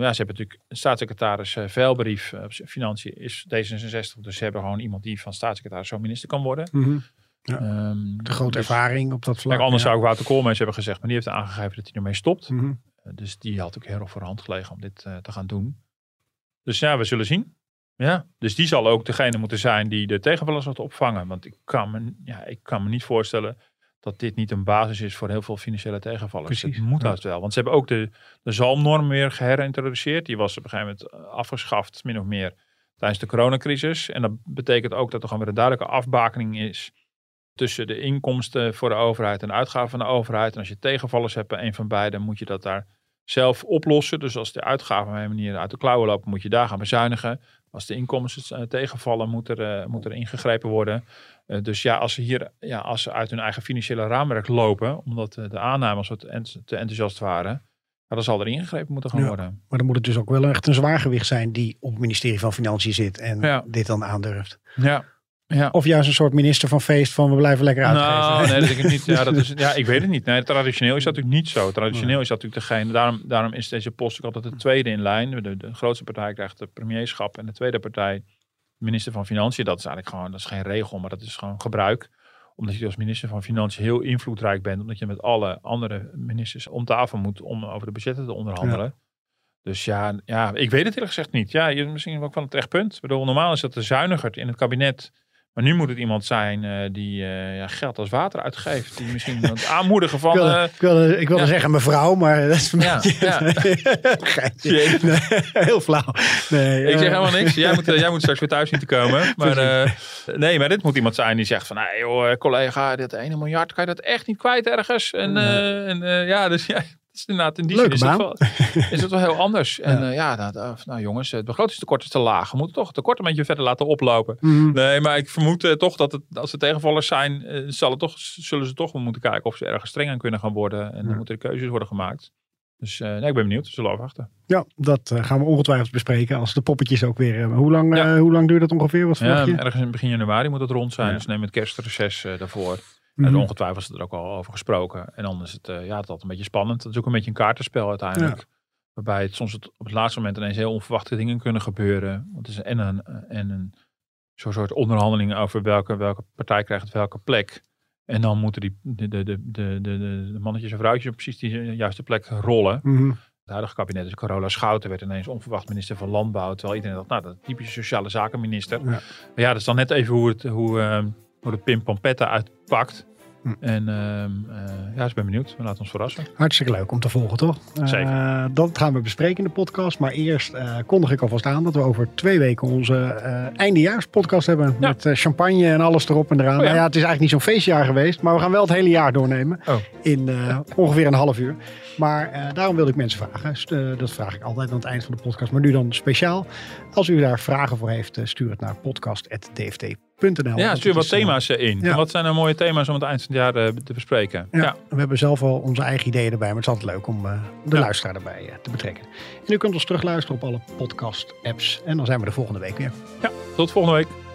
Ja, ze hebben natuurlijk staatssecretaris uh, Veilbrief op Financiën is D66. Dus ze hebben gewoon iemand die van staatssecretaris zo minister kan worden. Mhm. Ehm, De grote dus- ervaring op dat vlak. Kijk, anders ja. zou ik Wouter Koolmees hebben gezegd, maar die heeft aangegeven dat hij ermee stopt. Mhm. Uh, dus die had ook heel erg voor de hand gelegen om dit te gaan doen. Dus ja, we zullen zien. Ja, dus die zal ook degene moeten zijn die de tegenvallers gaat opvangen. Want ik kan me, ja, ik kan me niet voorstellen dat dit niet een basis is voor heel veel financiële tegenvallers. Precies, Het moet ja. haast wel. Want ze hebben ook de, de zalmnorm weer geherintroduceerd. Die was op een gegeven moment eh, afgeschaft, min of meer, tijdens de coronacrisis. En dat betekent ook dat er gewoon weer een duidelijke afbakening is tussen de inkomsten voor de overheid en de uitgaven van de overheid. En als je tegenvallers hebt bij een van beide, moet je dat daar zelf oplossen. Dus als de uitgaven op een manier uit de klauwen lopen, moet je daar gaan bezuinigen. Als de inkomsten uh, tegenvallen, moet er, uh, moet er ingegrepen worden. Uh, dus ja, als ze hier ja, als ze uit hun eigen financiële raamwerk lopen, omdat uh, de aannames wat ent te enthousiast waren, ja, dan zal er ingegrepen moeten gaan Ja. worden. Maar dan moet het dus ook wel echt een zwaargewicht zijn die op het ministerie van Financiën zit en Ja. dit dan aandurft. Ja. Ja. Of juist een soort minister van feest van we blijven lekker uitgeven. Nou, nee, dat ik niet. Ja, dat is, ja, ik weet het niet. Nee, traditioneel is dat natuurlijk niet zo. Traditioneel is dat natuurlijk degene. Daarom, daarom is deze post ook altijd de tweede in lijn. De, de grootste partij krijgt het premierschap en de tweede partij minister van Financiën. Dat is eigenlijk gewoon, dat is geen regel, maar dat is gewoon gebruik. Omdat je als minister van Financiën heel invloedrijk bent. Omdat je met alle andere ministers om tafel moet om over de budgetten te onderhandelen. Dus ja, ja, ik weet het eerlijk gezegd niet. Ja, je, misschien ook van het terecht punt. Ik bedoel, normaal is dat de zuiniger in het kabinet. Maar nu moet het iemand zijn uh, die uh, ja, geld als water uitgeeft. Die misschien het aanmoedigen van... Ik wilde, uh, ik wilde, ik wilde ja. zeggen mevrouw, maar dat is een ja. Ja. nee, heel flauw. Nee, ik zeg helemaal niks. Jij moet, jij moet straks weer thuis zien te komen. Maar, nee, maar dit moet iemand zijn die zegt van... Nee joh, collega, dit 1 miljard, kan je dat echt niet kwijt ergens? En, en ja, dus ja... Is inderdaad, in die Leuke zin is baan. het, wel, is het wel heel anders. En ja, uh, ja nou, nou, jongens, het begrotingstekort is te laag. We moeten toch het tekort een beetje verder laten oplopen. Mm. Nee, maar ik vermoed uh, toch dat het, als er tegenvallers zijn, uh, zal het toch, zullen ze toch wel moeten kijken of ze ergens streng aan kunnen gaan worden. En Ja. dan moeten er keuzes worden gemaakt. Dus nee, ik ben benieuwd. We zullen afwachten. Ja, dat gaan we ongetwijfeld bespreken als de poppetjes ook weer. Hoe, lang, ja. hoe lang duurt dat ongeveer? Wat ja, je? ergens in begin januari moet het rond zijn. Dus neem het kerstreces daarvoor. En ongetwijfeld is er ook al over gesproken. En dan is het, uh, ja, het altijd een beetje spannend. Het is ook een beetje een kaartenspel uiteindelijk. Ja. Waarbij het soms het, op het laatste moment ineens heel onverwachte dingen kunnen gebeuren. Want het is en een, en een zo'n soort onderhandeling over welke, welke partij krijgt welke plek. En dan moeten die, de, de, de, de, de, mannetjes en vrouwtjes op precies die juiste plek rollen. Mhm. Het huidige kabinet is Carola Schouten werd ineens onverwacht minister van Landbouw. Terwijl iedereen dacht, nou dat typische sociale zakenminister. Ja. Maar ja, dat is dan net even hoe, het, hoe, uh, de Pim Pampetta uitpakt. Hm. En uh, uh, ja, dus ik ben benieuwd. We laten ons verrassen. Hartstikke leuk om te volgen, toch? Zeker. Uh, dat gaan we bespreken in de podcast. Maar eerst uh, kondig ik alvast aan dat we over twee weken onze eindejaarspodcast hebben. Ja. Met champagne en alles erop en eraan. Oh, ja. Nou ja, het is eigenlijk niet zo'n feestjaar geweest. Maar we gaan wel het hele jaar doornemen. Oh. In ongeveer een half uur. Maar daarom wilde ik mensen vragen. Dat vraag ik altijd aan het eind van de podcast. Maar nu dan speciaal. Als u daar vragen voor heeft, stuur het naar podcast.dft.nl. Ja, stuur wat is, thema's in. ja. Wat zijn nou mooie thema's om het eind van het jaar uh, te bespreken? Ja, we hebben zelf al onze eigen ideeën erbij. Maar het is altijd leuk om uh, de Ja. luisteraar erbij uh, te betrekken. En u kunt ons terugluisteren op alle podcast apps. En dan zijn we de volgende week weer. ja tot volgende week.